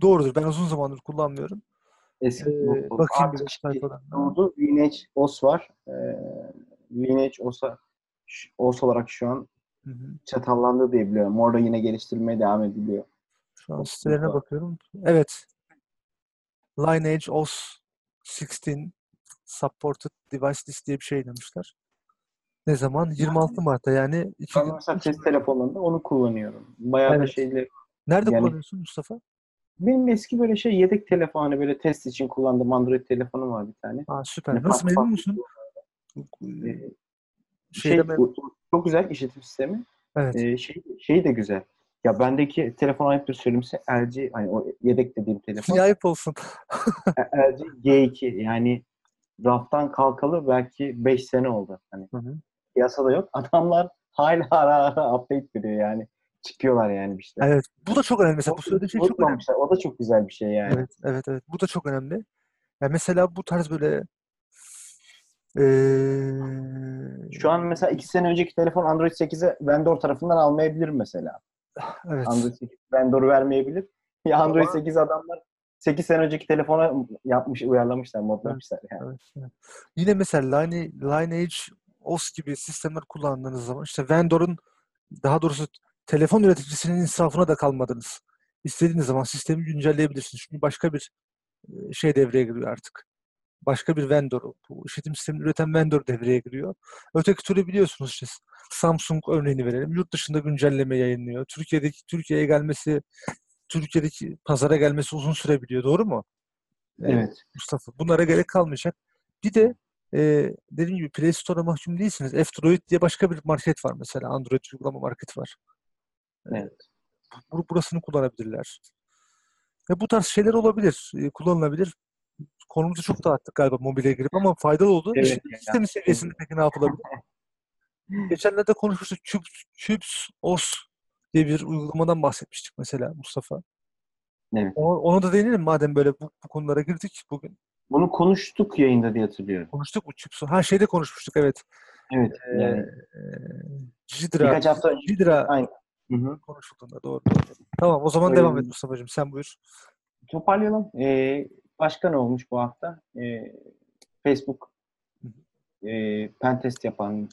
Speaker 2: doğrudur. Ben uzun zamandır kullanmıyorum.
Speaker 1: Eski
Speaker 2: Ee, bakayım bir sayfadan.
Speaker 1: durdu. Lineage OS var. E, Lineage OS'a OS olarak şu an
Speaker 2: Hı hı.
Speaker 1: çatallandı diye biliyorum. Orada yine geliştirilmeye devam ediliyor.
Speaker 2: Şu an sitelerine
Speaker 1: var.
Speaker 2: bakıyorum. Evet. Lineage OS 16 Supported Device List diye bir şey demişler. Ne zaman? 26 Mart'ta yani iki
Speaker 1: Ben mesela
Speaker 2: gün.
Speaker 1: telefonlarında onu kullanıyorum. Bayağı da
Speaker 2: Evet.
Speaker 1: şeyle
Speaker 2: Nerede
Speaker 1: yani-
Speaker 2: kullanıyorsun Mustafa?
Speaker 1: benim eski böyle şey yedek telefon hani böyle test için kullandığım Android telefonum var bir tane.
Speaker 2: Aa, süper.
Speaker 1: Ne
Speaker 2: Nasıl memnun musun?
Speaker 1: Ee, şey, bu- çok güzel işletim sistemi.
Speaker 2: Evet.
Speaker 1: Ee, şey, şey de güzel. Ya bendeki telefon ayıptır söylemesi LG hani o yedek dediğim telefon
Speaker 2: ayıp olsun?
Speaker 1: LG G2 yani raftan kalkalı belki 5 sene oldu. Hani
Speaker 2: Hı hı.
Speaker 1: Piyasada yok. Adamlar hala ara ara update veriyor yani. Çıkıyorlar yani bir şeyler.
Speaker 2: Evet. Bu da çok önemli. Mesela bu söylediğin şey çok önemli.
Speaker 1: O da çok güzel bir şey yani.
Speaker 2: Evet, evet, evet. Bu da çok önemli. Ya mesela bu tarz böyle eee
Speaker 1: Şu an mesela 2 sene önceki telefon Android 8'e vendor tarafından almayabilir mesela.
Speaker 2: evet.
Speaker 1: Android 8 vendor vermeyebilir. Ya Android
Speaker 2: Ama-
Speaker 1: 8 adamlar 8 sene önceki telefona yapmış, uyarlamışlar, modlamışlar yani.
Speaker 2: Evet, evet. Yine mesela Line, Lineage OS gibi sistemler kullandığınız zaman işte vendor'un daha doğrusu telefon üreticisinin insafına da kalmadınız. İstediğiniz zaman sistemi güncelleyebilirsiniz. Çünkü başka bir e, şey devreye giriyor artık. Başka bir vendor, bu işletim sistemini üreten vendor devreye giriyor. Öteki türlü biliyorsunuz işte Samsung örneğini verelim. Yurt dışında güncelleme yayınlıyor. Türkiye'deki Türkiye'ye gelmesi, Türkiye'deki pazara gelmesi uzun sürebiliyor. Doğru mu?
Speaker 1: Evet.
Speaker 2: Mustafa. Bunlara gerek kalmayacak. Bir de e, dediğim gibi Play Store'a mahkum değilsiniz. F-Droid diye başka bir market var mesela. Android uygulama market var.
Speaker 1: Evet.
Speaker 2: bu- burasını kullanabilirler. Ve bu tarz şeyler olabilir. e, kullanılabilir. Konumuzu çok dağıttık galiba mobile girip ama faydalı oldu.
Speaker 1: Evet,
Speaker 2: İşletim
Speaker 1: yani.
Speaker 2: sistemi seviyesinde peki ne yapılabilir? Geçenlerde konuşmuştuk. Cubes, Cubes OS diye bir uygulamadan bahsetmiştik mesela Mustafa.
Speaker 1: Evet.
Speaker 2: Ona, ona da değinelim madem böyle bu, bu konulara girdik bugün.
Speaker 1: Bunu konuştuk yayında diye hatırlıyorum.
Speaker 2: Konuştuk mu Cubes'u? Ha şeyde konuşmuştuk evet.
Speaker 1: Evet. Yani
Speaker 2: Ee, Cidra,
Speaker 1: birkaç hafta önce
Speaker 2: Cidra
Speaker 1: Aynen. Hı hı.
Speaker 2: konuşulduğunda doğru, doğru. Tamam o zaman
Speaker 1: Öyle
Speaker 2: devam
Speaker 1: bir-
Speaker 2: et Mustafa'cığım sen buyur.
Speaker 1: toparlayalım. Ee, başka ne olmuş bu hafta? Ee, Facebook e, pentest yapan,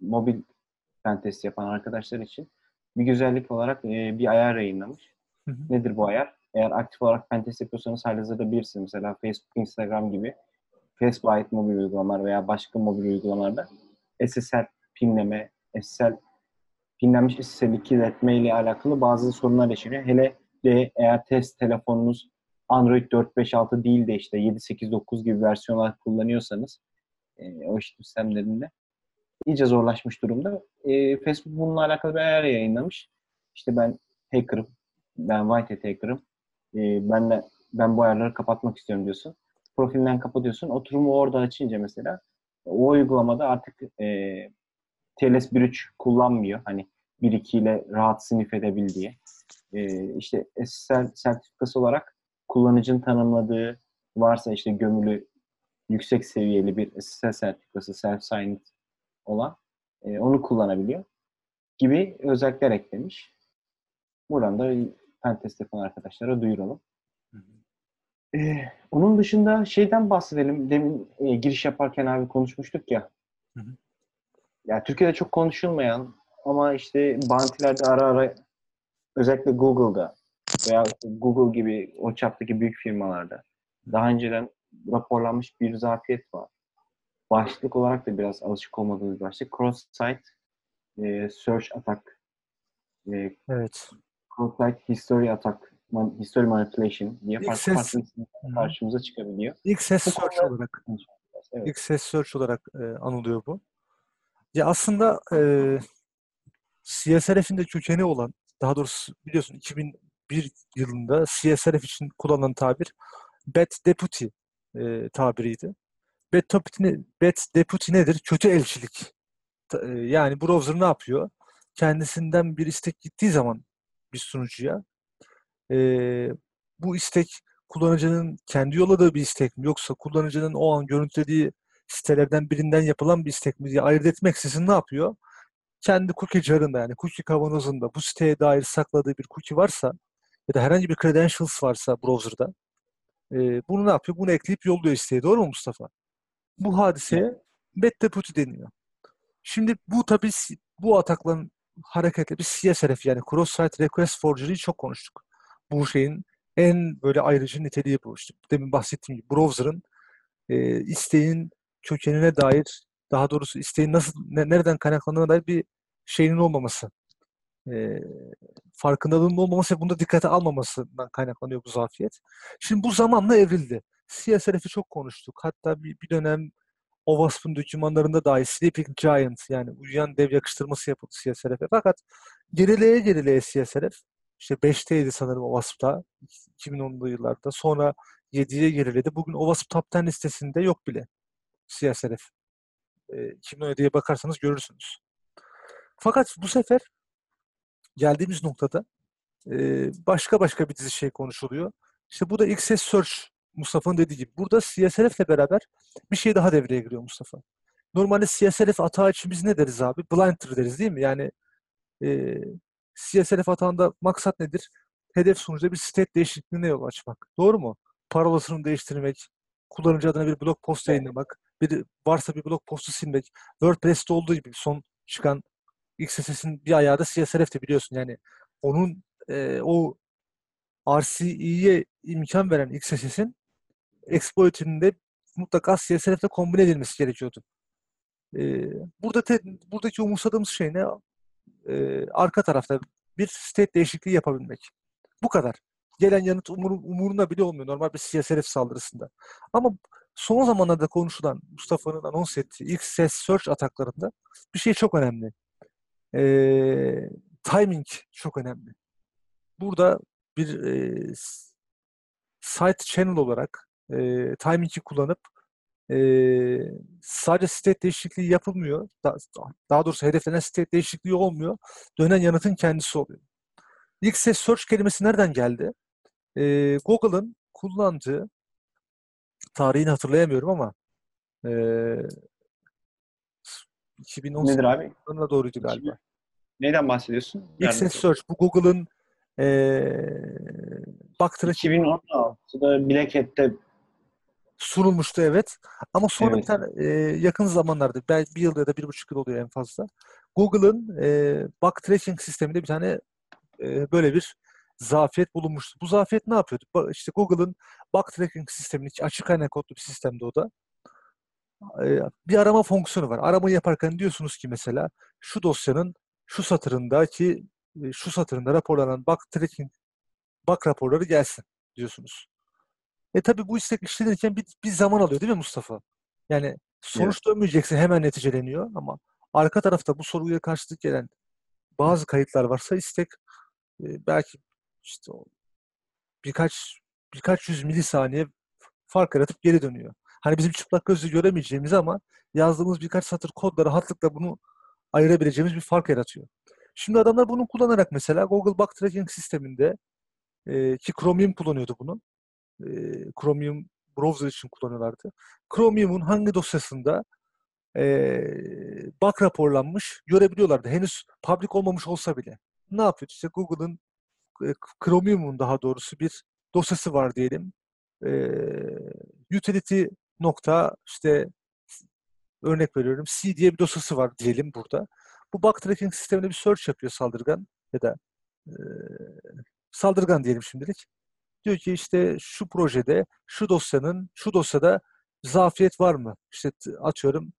Speaker 1: mobil pentest yapan arkadaşlar için bir güzellik olarak e, bir ayar yayınlamış.
Speaker 2: Hı hı.
Speaker 1: Nedir bu ayar? Eğer aktif olarak pentest yapıyorsanız halihazırda birisiniz. Mesela Facebook, Instagram gibi Facebook'a ait mobil uygulamalar veya başka mobil uygulamalarda SSL pinleme, SSL pinlenmiş SSL'i kirletme ile alakalı bazı sorunlar yaşanıyor. Hele de eğer test telefonunuz Android 4, 5, 6 değil de işte 7, 8, 9 gibi versiyonlar kullanıyorsanız e, o işletim sistemlerinde iyice zorlaşmış durumda. E, Facebook bununla alakalı bir ayar yayınlamış. İşte ben hacker'ım, ben white hat hacker'ım. E, ben de ben bu ayarları kapatmak istiyorum diyorsun. Profilinden kapatıyorsun. Oturumu orada açınca mesela o uygulamada artık e, TLS 1.3 kullanmıyor. Hani 1.2 ile rahat sinif edebildiği. E, işte SSL sertifikası olarak kullanıcının tanımladığı varsa işte gömülü yüksek seviyeli bir SSL sertifikası self-signed olan e, onu kullanabiliyor gibi özellikler eklemiş. Buradan da pentest yapan arkadaşlara duyuralım. Ee, onun dışında şeyden bahsedelim. Demin e, giriş yaparken abi konuşmuştuk ya.
Speaker 2: Hı hı.
Speaker 1: Ya Türkiye'de çok konuşulmayan ama işte bantilerde ara ara özellikle Google'da veya Google gibi o çaptaki büyük firmalarda daha önceden raporlanmış bir zafiyet var. Başlık olarak da biraz alışık olmadığımız başlık. Cross-site e, search attack, e,
Speaker 2: Evet.
Speaker 1: Cross-site history attack man- history manipulation diye
Speaker 2: İlk
Speaker 1: farklı
Speaker 2: ses-
Speaker 1: farklı isimler karşımıza çıkabiliyor.
Speaker 2: İlk ses
Speaker 1: Bu
Speaker 2: search
Speaker 1: konuda-
Speaker 2: olarak
Speaker 1: Evet.
Speaker 2: ilk ses search olarak e, anılıyor bu. Ya aslında e, CSRF'in de kökeni olan, daha doğrusu biliyorsun 2001 yılında CSRF için kullanılan tabir bad deputy e, tabiriydi. Bad deputy, ne- bad deputy nedir? Kötü elçilik. E, Yani browser ne yapıyor? Kendisinden bir istek gittiği zaman bir sunucuya e, bu istek kullanıcının kendi yolladığı bir istek mi yoksa kullanıcının o an görüntülediği sitelerden birinden yapılan bir istek mi diye ayırt etmeksizin ne yapıyor? Kendi cookie jarında yani cookie kavanozunda bu siteye dair sakladığı bir cookie varsa ya da herhangi bir credentials varsa browser'da e, bunu ne yapıyor? Bunu ekleyip yolluyor isteği. Doğru mu Mustafa? Bu hadiseye bad deputy deniyor. Şimdi bu tabii bu atakların hareketle bir CSRF yani Cross-Site Request Forgery'yi çok konuştuk. Bu şeyin en böyle ayrıcı niteliği bu. İşte demin bahsettiğim gibi browser'ın e, isteğin kökenine dair daha doğrusu isteğin nasıl ne- nereden kaynaklandığına dair bir şeyinin olmaması. E, farkındalığının olmaması ve bunda dikkate almamasından kaynaklanıyor bu zafiyet. Şimdi bu zamanla evrildi. CSRF'i çok konuştuk. Hatta bir, bir dönem OWASP'ın dokümanlarında dahi Sleeping Giant yani uyuyan dev yakıştırması yapıldı CSRF'e. Fakat gerileye gerileye CSRF işte 5'teydi sanırım OWASP'ta 2010'lu yıllarda. Sonra 7'ye geriledi. Bugün OWASP Top 10 listesinde yok bile CSRF. E, 2017'ye bakarsanız görürsünüz. Fakat bu sefer geldiğimiz noktada e, başka başka bir dizi şey konuşuluyor. İşte bu da XS Search Mustafa'nın dediği gibi. Burada CSRF ile beraber bir şey daha devreye giriyor Mustafa. Normalde CSRF atağı için biz ne deriz abi? Blinder deriz değil mi? Yani e, CSRF atağında maksat nedir? Hedef sunucuda bir state değişikliğine yol açmak. Doğru mu? Parolasını değiştirmek, kullanıcı adına bir blog post yayınlamak, bir varsa bir blog postu silmek. WordPress'te olduğu gibi son çıkan XSS'in bir ayağı da CSRF'ti biliyorsun. Yani onun e, o RCE'ye imkan veren XSS'in exploit'inin de mutlaka CSRF'le kombine edilmesi gerekiyordu. E, burada te, buradaki umursadığımız şey ne? E, arka tarafta bir state değişikliği yapabilmek. Bu kadar. Gelen yanıt umur, umurunda bile olmuyor normal bir CSRF saldırısında. Ama son zamanlarda konuşulan Mustafa'nın anons ettiği ilk ses search ataklarında bir şey çok önemli. E, timing çok önemli. Burada bir e, site channel olarak e, timing'i kullanıp e, sadece state değişikliği yapılmıyor. Da, daha doğrusu hedeflenen state değişikliği olmuyor. Dönen yanıtın kendisi oluyor. İlk ses search kelimesi nereden geldi? E, Google'ın kullandığı tarihini hatırlayamıyorum ama e, 2018
Speaker 1: Nedir abi?
Speaker 2: yılına doğruydu galiba.
Speaker 1: Neyden bahsediyorsun?
Speaker 2: İlk ses search bu Google'ın e, backtracking
Speaker 1: 2016'da Black Hat'te
Speaker 2: sunulmuştu evet. Ama sonra
Speaker 1: Evet.
Speaker 2: bir tane e, yakın zamanlarda belki bir yıl ya da bir buçuk yıl oluyor en fazla. Google'ın e, backtracking sisteminde bir tane e, böyle bir zafiyet bulunmuştu. Bu zafiyet ne yapıyordu? İşte Google'ın backtracking sisteminin içi açık kaynak kodlu bir sistemde o da. E, bir arama fonksiyonu var. Aramayı yaparken diyorsunuz ki mesela şu dosyanın şu satırındaki e, şu satırında raporlanan backtracking bak raporları gelsin diyorsunuz. E tabi bu istek işlenirken bir, bir zaman alıyor değil mi Mustafa? Yani sonuç dönmeyecekse hemen neticeleniyor ama arka tarafta bu soruya karşılık gelen bazı kayıtlar varsa istek e, belki işte birkaç birkaç yüz milisaniye fark yaratıp geri dönüyor. Hani bizim çıplak gözle göremeyeceğimiz ama yazdığımız birkaç satır kodla rahatlıkla bunu ayırabileceğimiz bir fark yaratıyor. Şimdi adamlar bunu kullanarak mesela Google Backtracking sisteminde e, ki Chromium kullanıyordu bunu. E, Chromium browser için kullanıyorlardı. Chromium'un hangi dosyasında e, bug raporlanmış görebiliyorlardı. Henüz public olmamış olsa bile. Ne yapıyor? İşte Google'ın e, Chromium'un daha doğrusu bir dosyası var diyelim. E, utility nokta işte örnek veriyorum C diye bir dosyası var diyelim burada. Bu backtracking sistemine bir search yapıyor saldırgan ya da e, saldırgan diyelim şimdilik. Diyor ki işte şu projede şu dosyanın şu dosyada zafiyet var mı? İşte atıyorum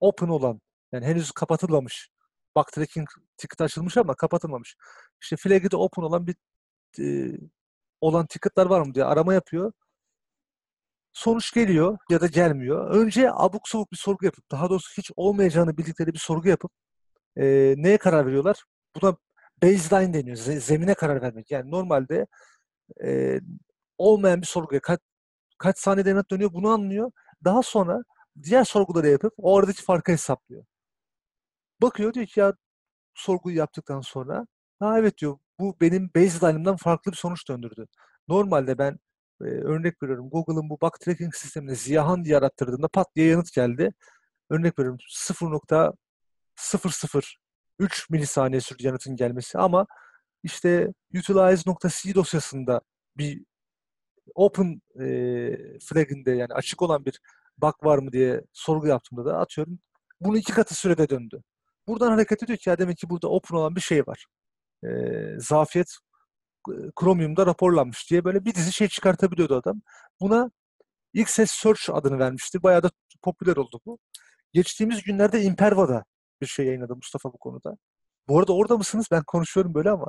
Speaker 2: open olan yani henüz kapatılmamış. Backtracking ticket açılmış ama kapatılmamış. İşte flag'i de open olan bir e, olan ticketlar var mı diye arama yapıyor. Sonuç geliyor ya da gelmiyor. Önce abuk sabuk bir sorgu yapıp, daha doğrusu hiç olmayacağını bildikleri bir sorgu yapıp e, neye karar veriyorlar? Buna baseline deniyor. ze- Zemine karar vermek. Yani normalde e, olmayan bir sorguya kaç, kaç saniyede yanıt dönüyor bunu anlıyor. Daha sonra diğer sorguları yapıp o aradaki farkı hesaplıyor. Bakıyor diyor ki ya sorguyu yaptıktan sonra ha evet diyor bu benim baseline'ımdan farklı bir sonuç döndürdü. Normalde ben e, örnek veriyorum Google'ın bu bug tracking sistemini Ziyahan diye arattırdığımda pat diye yanıt geldi. Örnek veriyorum 0.003 milisaniye sürdü yanıtın gelmesi ama işte utilize.c dosyasında bir open e, flag'inde yani açık olan bir bug var mı diye sorgu yaptığımda da atıyorum bunu iki katı sürede döndü. Buradan hareket ediyor ki ya demek ki burada open olan bir şey var. E, zafiyet e, Chromium'da raporlanmış diye böyle bir dizi şey çıkartabiliyordu adam. Buna XS Search adını vermiştir. Bayağı da popüler oldu bu. Geçtiğimiz günlerde Imperva'da bir şey yayınladı Mustafa bu konuda. Bu arada orada mısınız? Ben konuşuyorum böyle ama.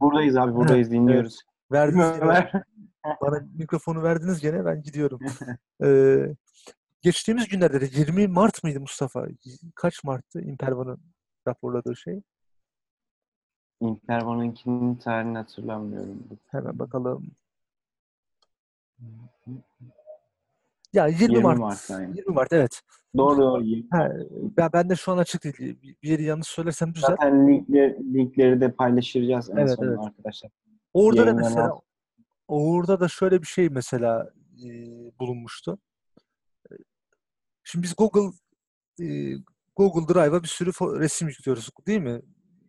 Speaker 1: Buradayız abi buradayız dinliyoruz.
Speaker 2: Verdiniz
Speaker 1: Ömer?
Speaker 2: bana mikrofonu verdiniz gene ben gidiyorum. Ee, geçtiğimiz günlerde de 20 Mart mıydı Mustafa? Kaç Mart'tı Imperva'nın raporladığı şey?
Speaker 1: Intervan'ınkinin tarihini hatırlamıyorum.
Speaker 2: Hemen bakalım. Ya 20,
Speaker 1: 20
Speaker 2: Mart.
Speaker 1: Mart, aynen.
Speaker 2: 20 Mart evet.
Speaker 1: Doğru doğru.
Speaker 2: Ha, ben, ben de şu an açık değil. Bir yeri yanlış söylersem düzelt.
Speaker 1: Zaten linkleri, linkleri de paylaşacağız en
Speaker 2: Evet, evet.
Speaker 1: arkadaşlar.
Speaker 2: Orada da mesela orada da şöyle bir şey mesela e, bulunmuştu. Şimdi biz Google e, Google Drive'a bir sürü resim yüklüyoruz değil mi?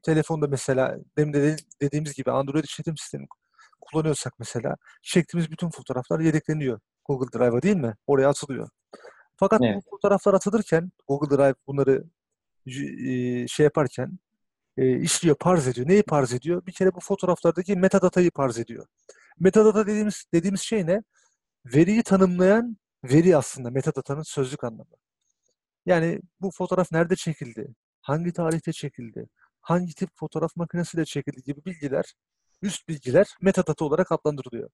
Speaker 2: Telefonda mesela demin de dedi- dediğimiz gibi Android işletim sistemi kullanıyorsak mesela çektiğimiz bütün fotoğraflar yedekleniyor Google Drive'a değil mi? Oraya atılıyor. Fakat
Speaker 1: Evet.
Speaker 2: bu fotoğraflar atılırken Google Drive bunları e, şey yaparken e, işliyor, parz ediyor. Neyi parz ediyor? Bir kere bu fotoğraflardaki metadatayı parz ediyor. Metadata dediğimiz dediğimiz şey ne? Veriyi tanımlayan veri aslında metadatanın sözlük anlamı. Yani bu fotoğraf nerede çekildi? Hangi tarihte çekildi? Hangi tip fotoğraf makinesiyle çekildi gibi bilgiler, üst bilgiler metadata olarak adlandırılıyor.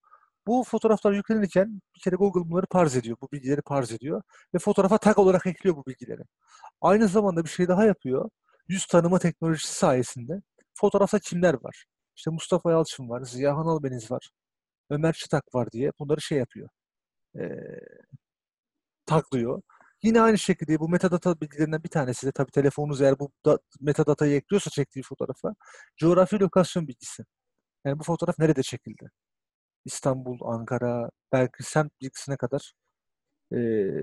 Speaker 2: Bu fotoğraflar yüklenirken bir kere Google bunları parz ediyor. Bu bilgileri parz ediyor ve fotoğrafa tag olarak ekliyor bu bilgileri. Aynı zamanda bir şey daha yapıyor. Yüz tanıma teknolojisi sayesinde fotoğrafta kimler var? İşte Mustafa Yalçın var, Ziya Hanalbeniz var, Ömer Çıtak var diye bunları şey yapıyor. Ee, taglıyor. Yine aynı şekilde bu metadata bilgilerinden bir tanesi de tabii telefonunuz eğer bu da, metadatayı ekliyorsa çektiği fotoğrafa coğrafi lokasyon bilgisi. Yani bu fotoğraf nerede çekildi? İstanbul, Ankara, belki semt bilgisine kadar e,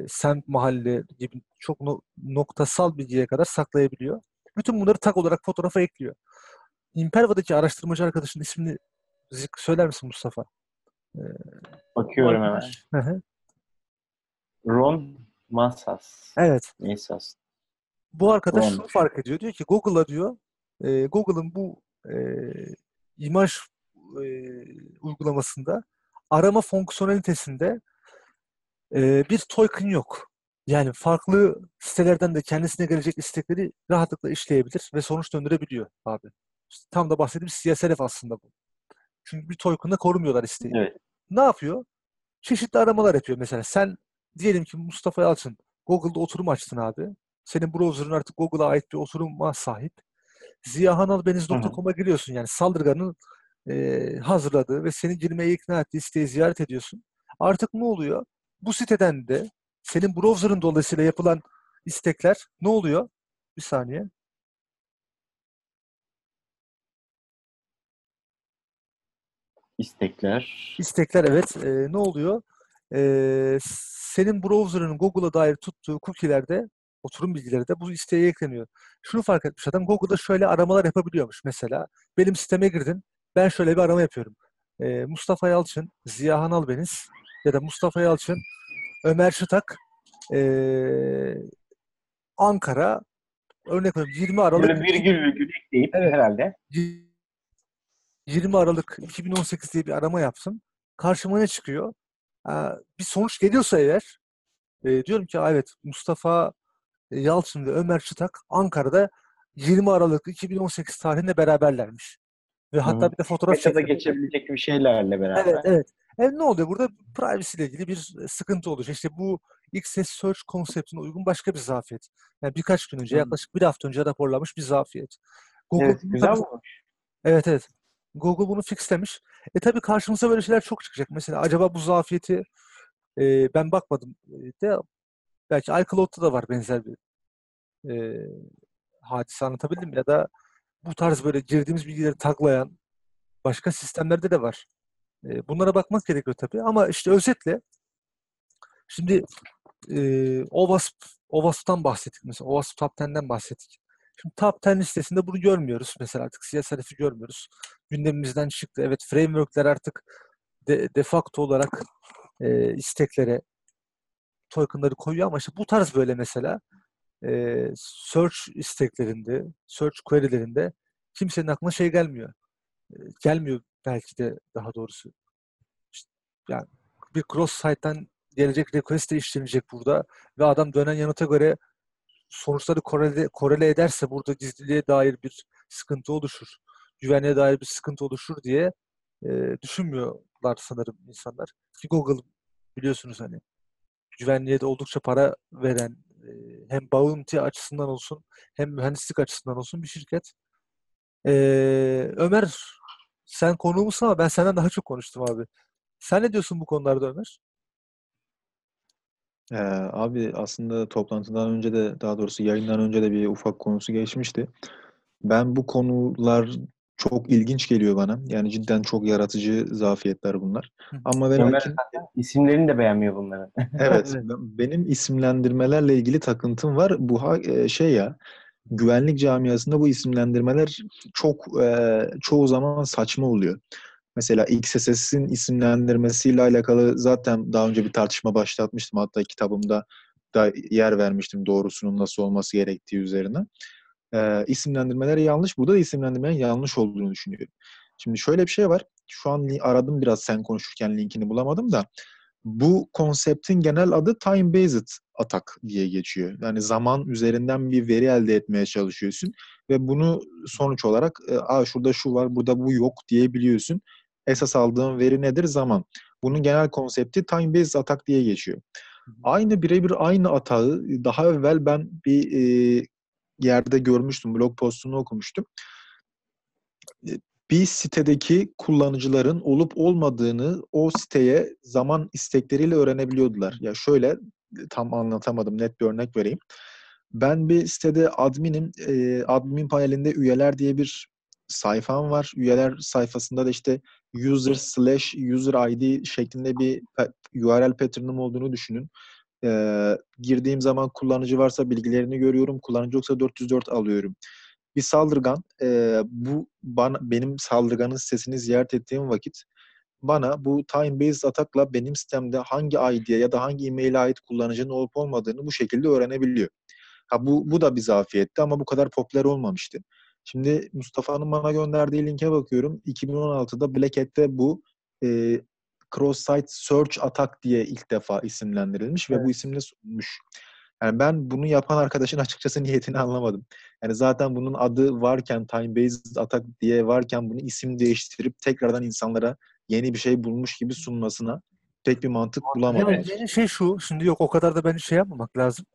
Speaker 2: semt, mahalle gibi çok no- noktasal bilgiye kadar saklayabiliyor. Bütün bunları tag olarak fotoğrafa ekliyor. Imperva'daki araştırmacı arkadaşın ismini söyler misin Mustafa?
Speaker 1: Bakıyorum
Speaker 2: Bu
Speaker 1: hemen.
Speaker 2: arkadaş- Hı hı.
Speaker 1: Ron Massas.
Speaker 2: Evet.
Speaker 1: Massas.
Speaker 2: Bu arkadaş şunu
Speaker 1: Doğrudur.
Speaker 2: fark ediyor. Diyor ki Google'a diyor e, Google'ın bu e, imaj e, uygulamasında arama fonksiyonelitesinde e, bir token yok. Yani farklı sitelerden de kendisine gelecek istekleri rahatlıkla işleyebilir ve sonuç döndürebiliyor abi. İşte tam da bahsettiğimiz CSRF aslında bu. Çünkü bir token'la korumuyorlar isteği.
Speaker 1: Evet.
Speaker 2: Ne yapıyor? Çeşitli aramalar yapıyor. Mesela sen diyelim ki Mustafa Yalçın Google'da oturum açtın abi. Senin browser'ın artık Google'a ait bir oturuma sahip. ziyahanalbeniz.com'a giriyorsun. Yani saldırganın e, hazırladığı ve seni girmeye ikna ettiği siteyi ziyaret ediyorsun. Artık ne oluyor? Bu siteden de senin browser'ın dolayısıyla yapılan istekler ne oluyor? Bir saniye.
Speaker 1: İstekler.
Speaker 2: İstekler evet. E, ne oluyor? E, senin browser'ın Google'a dair tuttuğu cookie'lerde oturum bilgileri de bu isteğe ekleniyor. Şunu fark etmiş adam Google'da şöyle aramalar yapabiliyormuş mesela. Benim siteme girdin. Ben şöyle bir arama yapıyorum. E, Mustafa Yalçın, Ziya Hanalbeniz ya da Mustafa Yalçın, Ömer Çıtak, e, Ankara örnek veriyorum 20 Aralık
Speaker 1: Böyle virgül virgül ekleyip
Speaker 2: Evet.
Speaker 1: herhalde
Speaker 2: 20 Aralık 2018 diye bir arama yapsın. Karşıma ne çıkıyor? Aa, Bir sonuç geliyorsa eğer e, diyorum ki "Aa, evet Mustafa Yalçın ve Ömer Çıtak Ankara'da 20 Aralık 2018 tarihinde beraberlermiş. Ve hatta
Speaker 1: Hı.
Speaker 2: bir de fotoğraf
Speaker 1: Metada geçebilecek bir şeylerle beraber.
Speaker 2: Evet, evet. E, ne oluyor burada? Privacy ile ilgili bir e, sıkıntı olacak. İşte bu XS Search konseptine uygun başka bir zafiyet. Yani birkaç gün önce,
Speaker 1: Hı.
Speaker 2: yaklaşık bir hafta önce raporlanmış bir zafiyet. Google
Speaker 1: Evet, güzel
Speaker 2: tabii-
Speaker 1: olmuş.
Speaker 2: Evet evet. Google bunu fixlemiş. E tabii karşımıza böyle şeyler çok çıkacak. Mesela acaba bu zafiyeti e, ben bakmadım e, de belki iCloud'da da var benzer bir e, hadise anlatabildim ya da bu tarz böyle girdiğimiz bilgileri taklayan başka sistemlerde de var. E, bunlara bakmak gerekiyor tabii ama işte özetle şimdi e, OWASP OWASP'tan bahsettik mesela. OWASP Top 10'den bahsettik. Şimdi Top 10 listesinde bunu görmüyoruz. Mesela artık CSRF'i görmüyoruz. Gündemimizden çıktı. Evet framework'ler artık de, de facto olarak e, isteklere tokenları koyuyor ama işte bu tarz böyle mesela e, search isteklerinde, search query'lerinde kimsenin aklına şey gelmiyor. E, gelmiyor belki de daha doğrusu. İşte yani bir cross site'den gelecek request de işlenecek burada ve adam dönen yanıta göre sonuçları korele, korele ederse burada gizliliğe dair bir sıkıntı oluşur. Güvenliğe dair bir sıkıntı oluşur diye e, düşünmüyorlar sanırım insanlar. Ki Google biliyorsunuz hani güvenliğe de oldukça para veren hem bounty açısından olsun hem mühendislik açısından olsun bir şirket. E, Ömer sen konuğumuzsun ama ben senden daha çok konuştum abi. Sen ne diyorsun bu konularda Ömer?
Speaker 3: Ee, abi aslında toplantıdan önce de daha doğrusu yayından önce de bir ufak konusu geçmişti. Ben bu konular çok ilginç geliyor bana. Yani cidden çok yaratıcı zafiyetler bunlar. Ama
Speaker 1: Ömer
Speaker 3: lakin
Speaker 1: İsimlerini de beğenmiyor bunların.
Speaker 3: evet ben- benim isimlendirmelerle ilgili takıntım var. Bu ha- e, şey ya güvenlik camiasında bu isimlendirmeler çok e, çoğu zaman saçma oluyor. Mesela XSS'in isimlendirmesiyle alakalı zaten daha önce bir tartışma başlatmıştım. Hatta kitabımda da yer vermiştim doğrusunun nasıl olması gerektiği üzerine. Ee, isimlendirmeler yanlış. Burada da isimlendirmenin yanlış olduğunu düşünüyorum. Şimdi şöyle bir şey var. Şu an aradım biraz sen konuşurken linkini bulamadım da bu konseptin genel adı time based attack diye geçiyor. Yani zaman üzerinden bir veri elde etmeye çalışıyorsun ve bunu sonuç olarak e, Aa, şurada şu var, burada bu yok diyebiliyorsun. Esas aldığın veri nedir? Zaman. Bunun genel konsepti time based attack diye geçiyor. Aynı birebir aynı atağı daha evvel ben bir e, yerde görmüştüm, blog postunu okumuştum. E, Bir sitedeki kullanıcıların olup olmadığını o siteye zaman istekleriyle öğrenebiliyordular. Ya şöyle e, tam anlatamadım, net bir örnek vereyim. Ben bir sitede adminim, e, admin panelinde üyeler diye bir sayfam var. Üyeler sayfasında da işte user slash user ID şeklinde bir URL pattern'ım olduğunu düşünün. Ee, girdiğim zaman kullanıcı varsa bilgilerini görüyorum. Kullanıcı yoksa 404 alıyorum. Bir saldırgan e, bu bana benim saldırganın sitesini ziyaret ettiğim vakit bana bu time based atakla benim sitemde hangi ID'ye ya da hangi e-mail'e ait kullanıcının olup olmadığını bu şekilde öğrenebiliyor. Ha bu bu da bir zafiyetti ama bu kadar popüler olmamıştı. Şimdi Mustafa'nın bana gönderdiği linke bakıyorum. 2016'da Black Hat'te bu e, cross-site search attack diye ilk defa isimlendirilmiş ve
Speaker 1: Evet.
Speaker 3: bu isimle sunulmuş. Yani ben bunu yapan arkadaşın açıkçası niyetini anlamadım. Yani zaten bunun adı varken time based attack diye varken bunu isim değiştirip tekrardan insanlara yeni bir şey bulmuş gibi sunmasına pek bir mantık bulamadım.
Speaker 2: Yani şey şu, şimdi yok o kadar da bence şey yapmamak lazım.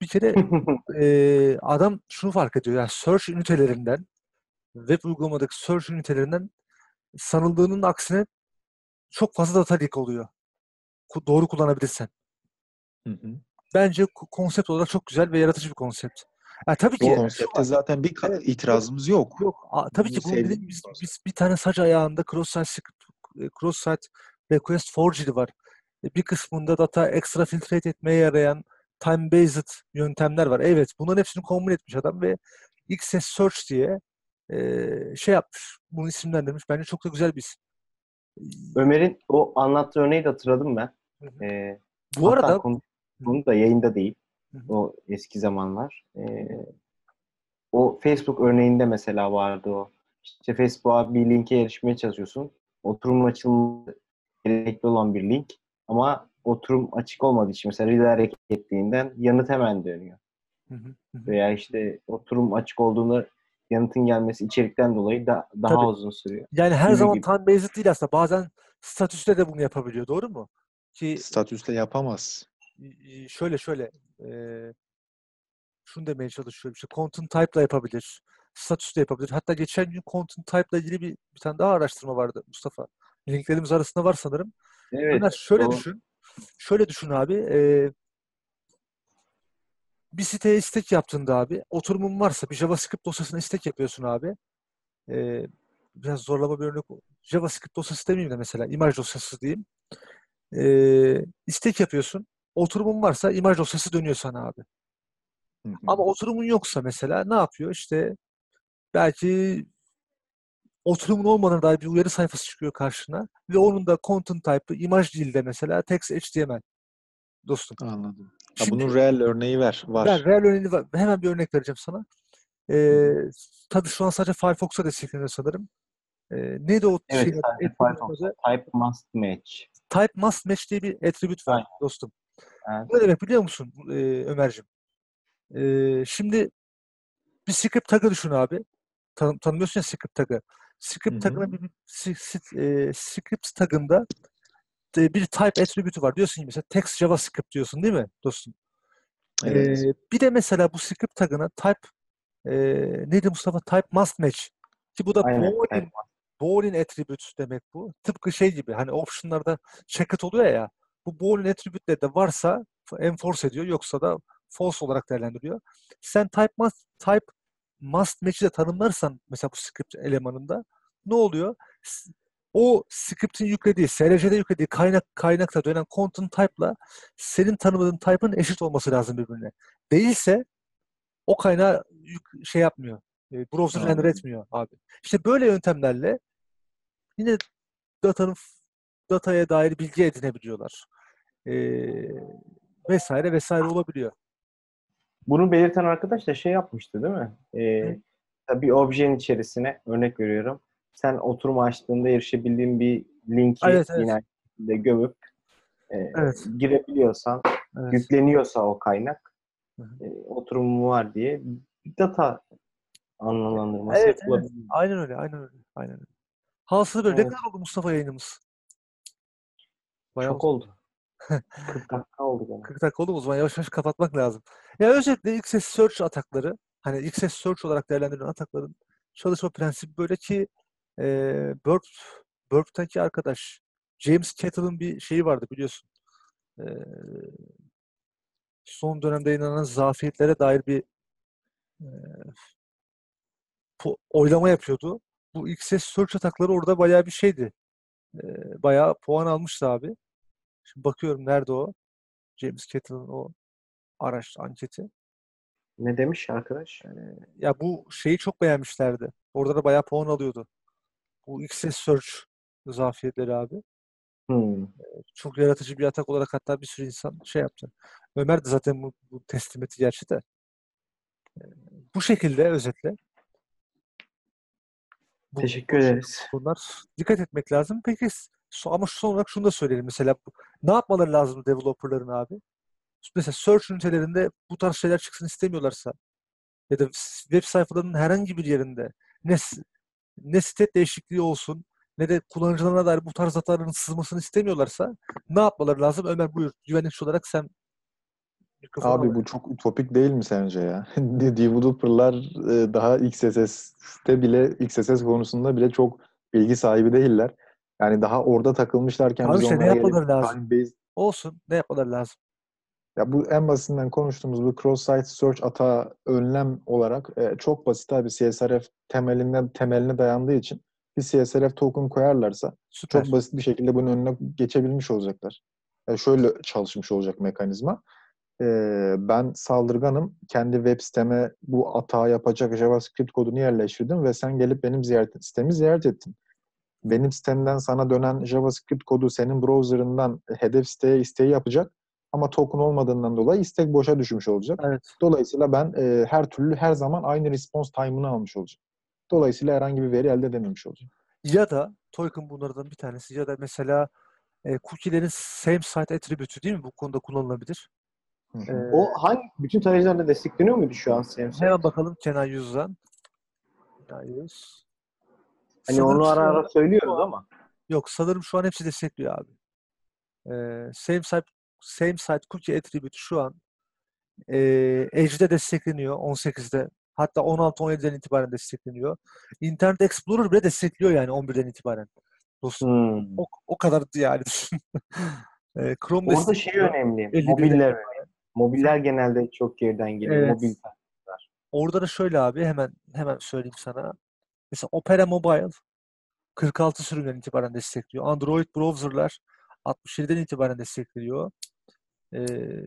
Speaker 2: Bir kere e, adam şunu fark ediyor. Yani search ünitelerinden, web uygulamadaki search ünitelerinden sanıldığının aksine çok fazla data leak oluyor. Doğru kullanabilirsen.
Speaker 3: Hı hı.
Speaker 2: Bence ko- konsept olarak çok güzel ve yaratıcı bir konsept. Yani tabii
Speaker 3: Bu
Speaker 2: ki
Speaker 3: konsepte zaten bir
Speaker 2: Evet,
Speaker 3: itirazımız yok.
Speaker 2: Yok. a- tabii ki
Speaker 3: Bunu
Speaker 2: bunun
Speaker 3: sevdiğim
Speaker 2: dediğim
Speaker 3: bir
Speaker 2: biz, biz bir tane saç ayağında cross-site script- e, cross-site request forgery var. E, Bir kısmında data extra filtrate etmeye yarayan time based yöntemler var. Evet, bunların hepsini kombin etmiş adam ve XS Search diye e, şey yapmış. Bunu isimlendirmiş. Bence çok da güzel bir isim.
Speaker 1: Ömer'in o anlattığı örneği de hatırladım ben.
Speaker 2: Hı hı.
Speaker 1: Ee,
Speaker 2: Bu
Speaker 1: hatta
Speaker 2: arada
Speaker 1: konu, konu da yayında değil.
Speaker 2: Hı hı.
Speaker 1: O eski zamanlar. Ee, o Facebook örneğinde mesela vardı o. İşte Facebook'a bir linke erişmeye çalışıyorsun. Oturum açılması gerekli olan bir link. Ama oturum açık olmadığı için mesela redirect ettiğinden yanıt hemen dönüyor.
Speaker 2: Hı hı, hı hı.
Speaker 1: Veya işte oturum açık olduğunu yanıtın gelmesi içerikten dolayı da, daha
Speaker 2: Tabii.
Speaker 1: uzun sürüyor.
Speaker 2: Yani her
Speaker 1: Gibi
Speaker 2: zaman
Speaker 1: gibi.
Speaker 2: time based değil aslında. Bazen statüste de bunu yapabiliyor. Doğru mu? Ki
Speaker 3: Statüste yapamaz.
Speaker 2: şöyle şöyle e, şunu demeye çalışıyorum. İşte content type ile yapabilir. Status da yapabilir. Hatta geçen gün content type ile ilgili bir, bir tane daha araştırma vardı Mustafa. Linklerimiz arasında var sanırım.
Speaker 1: Evet.
Speaker 2: Ömer şöyle
Speaker 1: doğru.
Speaker 2: düşün. Şöyle düşün abi. e, bir siteye istek yaptığında abi oturumun varsa bir JavaScript dosyasına istek yapıyorsun abi. E, biraz zorlama bir örnek. JavaScript dosyası demeyeyim de mesela imaj dosyası diyeyim. E, istek yapıyorsun. Oturumun varsa imaj dosyası dönüyor sana abi.
Speaker 3: Hı hı.
Speaker 2: Ama oturumun yoksa mesela ne yapıyor? İşte belki oturumun olmadan dair bir uyarı sayfası çıkıyor karşına ve onun da content type'ı imaj dilde mesela text HTML dostum.
Speaker 3: Anladım. Ha,
Speaker 2: Şimdi
Speaker 3: bunun real örneği ver. Var.
Speaker 2: ben real örneğini var. Hemen bir örnek vereceğim sana. Ee, tabii şu an sadece Firefox'a destekleniyor sanırım. Ee, neydi o
Speaker 1: Evet,
Speaker 2: adı?
Speaker 1: sadece Firefox. Type must match.
Speaker 2: Type must match diye bir attribute var
Speaker 1: Aynen.
Speaker 2: dostum.
Speaker 1: Evet.
Speaker 2: Bu ne demek biliyor musun e, Ömer'cim? Ee, şimdi bir script tag'ı düşün abi. Tanım, tanımlıyorsun ya script tag'ı. Script tag'ına bir, bir e, script tag'ında e, bir type attribute'u var. Diyorsun ki mesela text JavaScript diyorsun değil mi dostum?
Speaker 3: Evet.
Speaker 2: Ee, bir de mesela bu script tag'ına type e, neydi Mustafa? Type must match. Ki bu da
Speaker 1: Aynen.
Speaker 2: boolean, boolean attribute demek bu. Tıpkı şey gibi hani option'larda checked oluyor ya. Bu boolean attribute'leri de varsa enforce ediyor yoksa da false olarak değerlendiriyor. Sen type must type must match'i de tanımlarsan mesela bu script elemanında ne oluyor? O script'in yüklediği, SRC'de yüklediği kaynak kaynakta dönen content type'la senin tanımadığın type'ın eşit olması lazım birbirine. Değilse o kaynağı yük, şey yapmıyor. E, browser render etmiyor abi. İşte böyle yöntemlerle yine datanın dataya dair bilgi edinebiliyorlar. E, vesaire vesaire olabiliyor.
Speaker 1: Bunu belirten arkadaş da şey yapmıştı değil mi? Ee, bir objenin içerisine örnek veriyorum. Sen oturum açtığında erişebildiğin bir linki
Speaker 2: Evet, evet.
Speaker 1: yine şekilde gömüp e,
Speaker 2: Evet.
Speaker 1: girebiliyorsan,
Speaker 2: Evet.
Speaker 1: yükleniyorsa o kaynak
Speaker 2: Hı hı.
Speaker 1: e, oturumu var diye bir data anlamlandırması
Speaker 2: Evet, evet. Aynen öyle, aynen öyle, aynen öyle. Hasılı böyle. Ne
Speaker 1: Evet.
Speaker 2: kadar oldu Mustafa yayınımız? Bayağı
Speaker 1: Çok oldu. 40 dakika oldu gene.
Speaker 2: 40 dakika oldu? O zaman yavaş yavaş kapatmak lazım. Ya özetle XS Search atakları, hani XS Search olarak değerlendirilen atakların çalışma prensibi böyle ki e, Burp, Burp'taki arkadaş James Kettle'ın bir şeyi vardı biliyorsun. E, son dönemde yayınlanan zafiyetlere dair bir e, oylama yapıyordu. Bu XS Search atakları orada bayağı bir şeydi. E, bayağı puan almıştı abi. Şimdi bakıyorum nerede o? James Kettle'ın o araç anketi.
Speaker 1: Ne demiş arkadaş?
Speaker 2: Ya bu şeyi çok beğenmişlerdi. Orada da bayağı puan alıyordu. Bu XS Search zafiyetleri abi.
Speaker 1: Hmm.
Speaker 2: Çok yaratıcı bir atak olarak hatta bir sürü insan şey yaptı. Ömer de zaten bu, bu teslim etti gerçi de. Bu şekilde özetle. Bu-
Speaker 1: Teşekkür
Speaker 2: bu-
Speaker 1: ederiz.
Speaker 2: Bunlar dikkat etmek lazım. Peki ama son olarak şunu da söyleyelim. Mesela bu- ne yapmaları lazım developerların abi? Mesela search ünitelerinde bu tarz şeyler çıksın istemiyorlarsa ya da web sayfalarının herhangi bir yerinde ne ne site değişikliği olsun ne de kullanıcılarına dair bu tarz hataların sızmasını istemiyorlarsa ne yapmaları lazım? Ömer buyur. Güvenlikçi olarak sen mikrofonu
Speaker 3: Abi
Speaker 2: al.
Speaker 3: bu çok ütopik değil mi sence ya? Developerlar e, daha XSS'te bile XSS konusunda bile çok bilgi sahibi değiller. Yani daha orada takılmışlarken
Speaker 2: Abi
Speaker 3: biz
Speaker 2: işte ne
Speaker 3: onlara gelip
Speaker 2: yapmaları lazım?
Speaker 3: time-based
Speaker 2: Olsun. Ne yapmaları lazım?
Speaker 3: Ya bu en basitinden konuştuğumuz bu cross-site search atağı önlem olarak e, çok basit abi CSRF temelinden temeline dayandığı için bir CSRF token koyarlarsa
Speaker 2: Süper.
Speaker 3: çok basit bir şekilde bunun önüne geçebilmiş olacaklar. Yani şöyle çalışmış olacak mekanizma. E, ben saldırganım. Kendi web siteme bu atağı yapacak JavaScript kodunu yerleştirdim ve sen gelip benim ziyaret sitemi ziyaret ettin. Benim sitemden sana dönen JavaScript kodu senin browser'ından hedef siteye isteği yapacak. Ama token olmadığından dolayı istek boşa düşmüş olacak.
Speaker 2: Evet.
Speaker 3: Dolayısıyla ben e, her türlü her zaman aynı response time'ını almış olacağım. Dolayısıyla herhangi bir veri elde edememiş olacağım.
Speaker 2: Ya da token bunlardan bir tanesi ya da mesela e, cookie'lerin same site attribute'ü değil mi? Bu konuda kullanılabilir. Ee,
Speaker 1: O hangi bütün tarayıcılarda destekleniyor muydu şu an Samsung?
Speaker 2: hemen bakalım Kenan Yüz'den. Hayır.
Speaker 1: Hani
Speaker 2: Sanırım
Speaker 1: onu ara ara söylüyoruz ama.
Speaker 2: Yok sanırım şu an hepsi destekliyor abi. Ee, same site same site cookie attribute şu an e, Edge'de destekleniyor 18'de. Hatta 16-17'den itibaren destekleniyor. Internet Explorer bile destekliyor yani 11'den itibaren. Dostum
Speaker 1: Hmm.
Speaker 2: o, o kadar yani. Ee, Chrome
Speaker 1: Orada şey önemli.
Speaker 2: 51'den
Speaker 1: Mobiller. Mobiller genelde çok geriden geliyor.
Speaker 2: Evet.
Speaker 1: Mobil
Speaker 2: Orada da şöyle abi hemen hemen söyleyeyim sana. Mesela Opera Mobile 46 sürümden itibaren destekliyor. Android browser'lar 67'den itibaren destekliyor. Ee,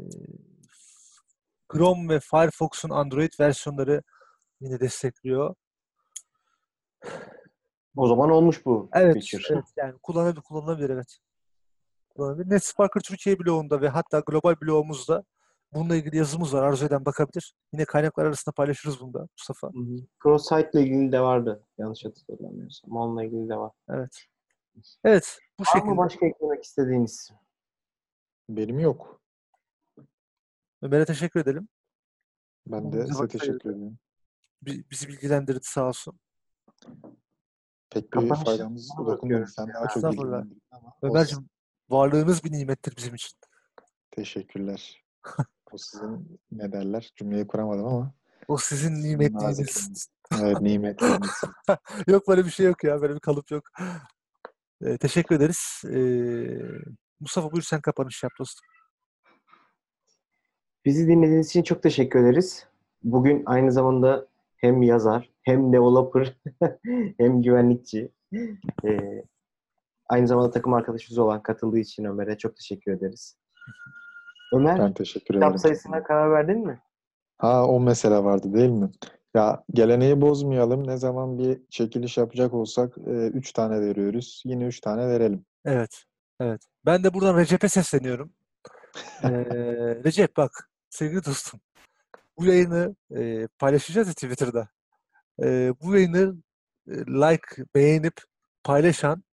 Speaker 2: Chrome ve Firefox'un Android versiyonları yine destekliyor.
Speaker 1: O zaman olmuş bu
Speaker 2: Evet,
Speaker 1: feature.
Speaker 2: evet yani kullanabilir, kullanılabilir evet. Kullanılabilir. NetSparker Türkiye bloğunda ve hatta global bloğumuzda bununla ilgili yazımız var. Arzu eden bakabilir. Yine kaynaklar arasında paylaşırız bunu da Mustafa.
Speaker 1: Hı hı. Cross-site ile ilgili de vardı. Yanlış hatırlamıyorsam. Onunla ilgili de var.
Speaker 2: Evet. Evet, bu
Speaker 1: Var mı
Speaker 2: şekilde.
Speaker 1: başka eklemek istediğiniz?
Speaker 3: Benim yok.
Speaker 2: Ömer'e teşekkür edelim.
Speaker 3: Ben de
Speaker 2: Bize
Speaker 3: size teşekkür ederim.
Speaker 2: Bi- Bizi bilgilendirdi sağ olsun.
Speaker 3: Pek bir
Speaker 1: Kapanışı
Speaker 3: faydamız dokunmadı. Sen daha çok bilgilendirdin ama.
Speaker 2: Ömer'cim varlığınız bir nimettir bizim için.
Speaker 3: Teşekkürler. o sizin ne derler? Cümleyi kuramadım ama.
Speaker 2: O sizin nimetliğiniz.
Speaker 3: Evet nimetleriniz.
Speaker 2: yok böyle bir şey yok ya. Böyle bir kalıp yok. Ee, teşekkür ederiz. Ee, Mustafa buyur sen kapanış yap dostum.
Speaker 1: Bizi dinlediğiniz için çok teşekkür ederiz. Bugün aynı zamanda hem yazar, hem developer, hem güvenlikçi. Ee, aynı zamanda takım arkadaşımız olan katıldığı için Ömer'e çok teşekkür ederiz. Ömer,
Speaker 3: Ben teşekkür
Speaker 1: kitap
Speaker 3: ederim.
Speaker 1: sayısına karar verdin mi?
Speaker 3: Ha o mesele vardı değil mi? Ya geleneği bozmayalım. Ne zaman bir çekiliş yapacak olsak 3 tane veriyoruz. Yine 3 tane verelim.
Speaker 2: Evet. Evet. Ben de buradan Recep'e sesleniyorum. Ee, Recep bak sevgili dostum. Bu yayını e, paylaşacağız ya Twitter'da. Ee, bu yayını e, like, beğenip paylaşanlar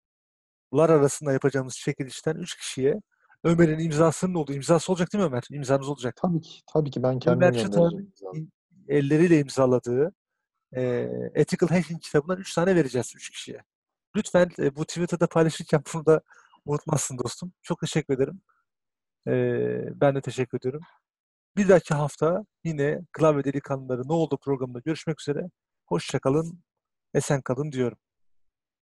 Speaker 2: arasında yapacağımız çekilişten 3 kişiye Ömer'in imzasının olduğu imzası olacak değil mi Ömer? İmzanız olacak.
Speaker 3: Tabii ki. Tabii ki ben kendim
Speaker 2: Ömer
Speaker 3: göndereceğim.
Speaker 2: elleriyle imzaladığı e, Ethical Hacking kitabından 3 tane vereceğiz 3 kişiye. Lütfen e, bu Twitter'da paylaşırken bunu da unutmazsın dostum. Çok teşekkür ederim. E, ben de teşekkür ediyorum. Bir dahaki hafta yine Klavye Delikanlıları Ne Oldu programında görüşmek üzere. Hoşçakalın, esen kalın diyorum.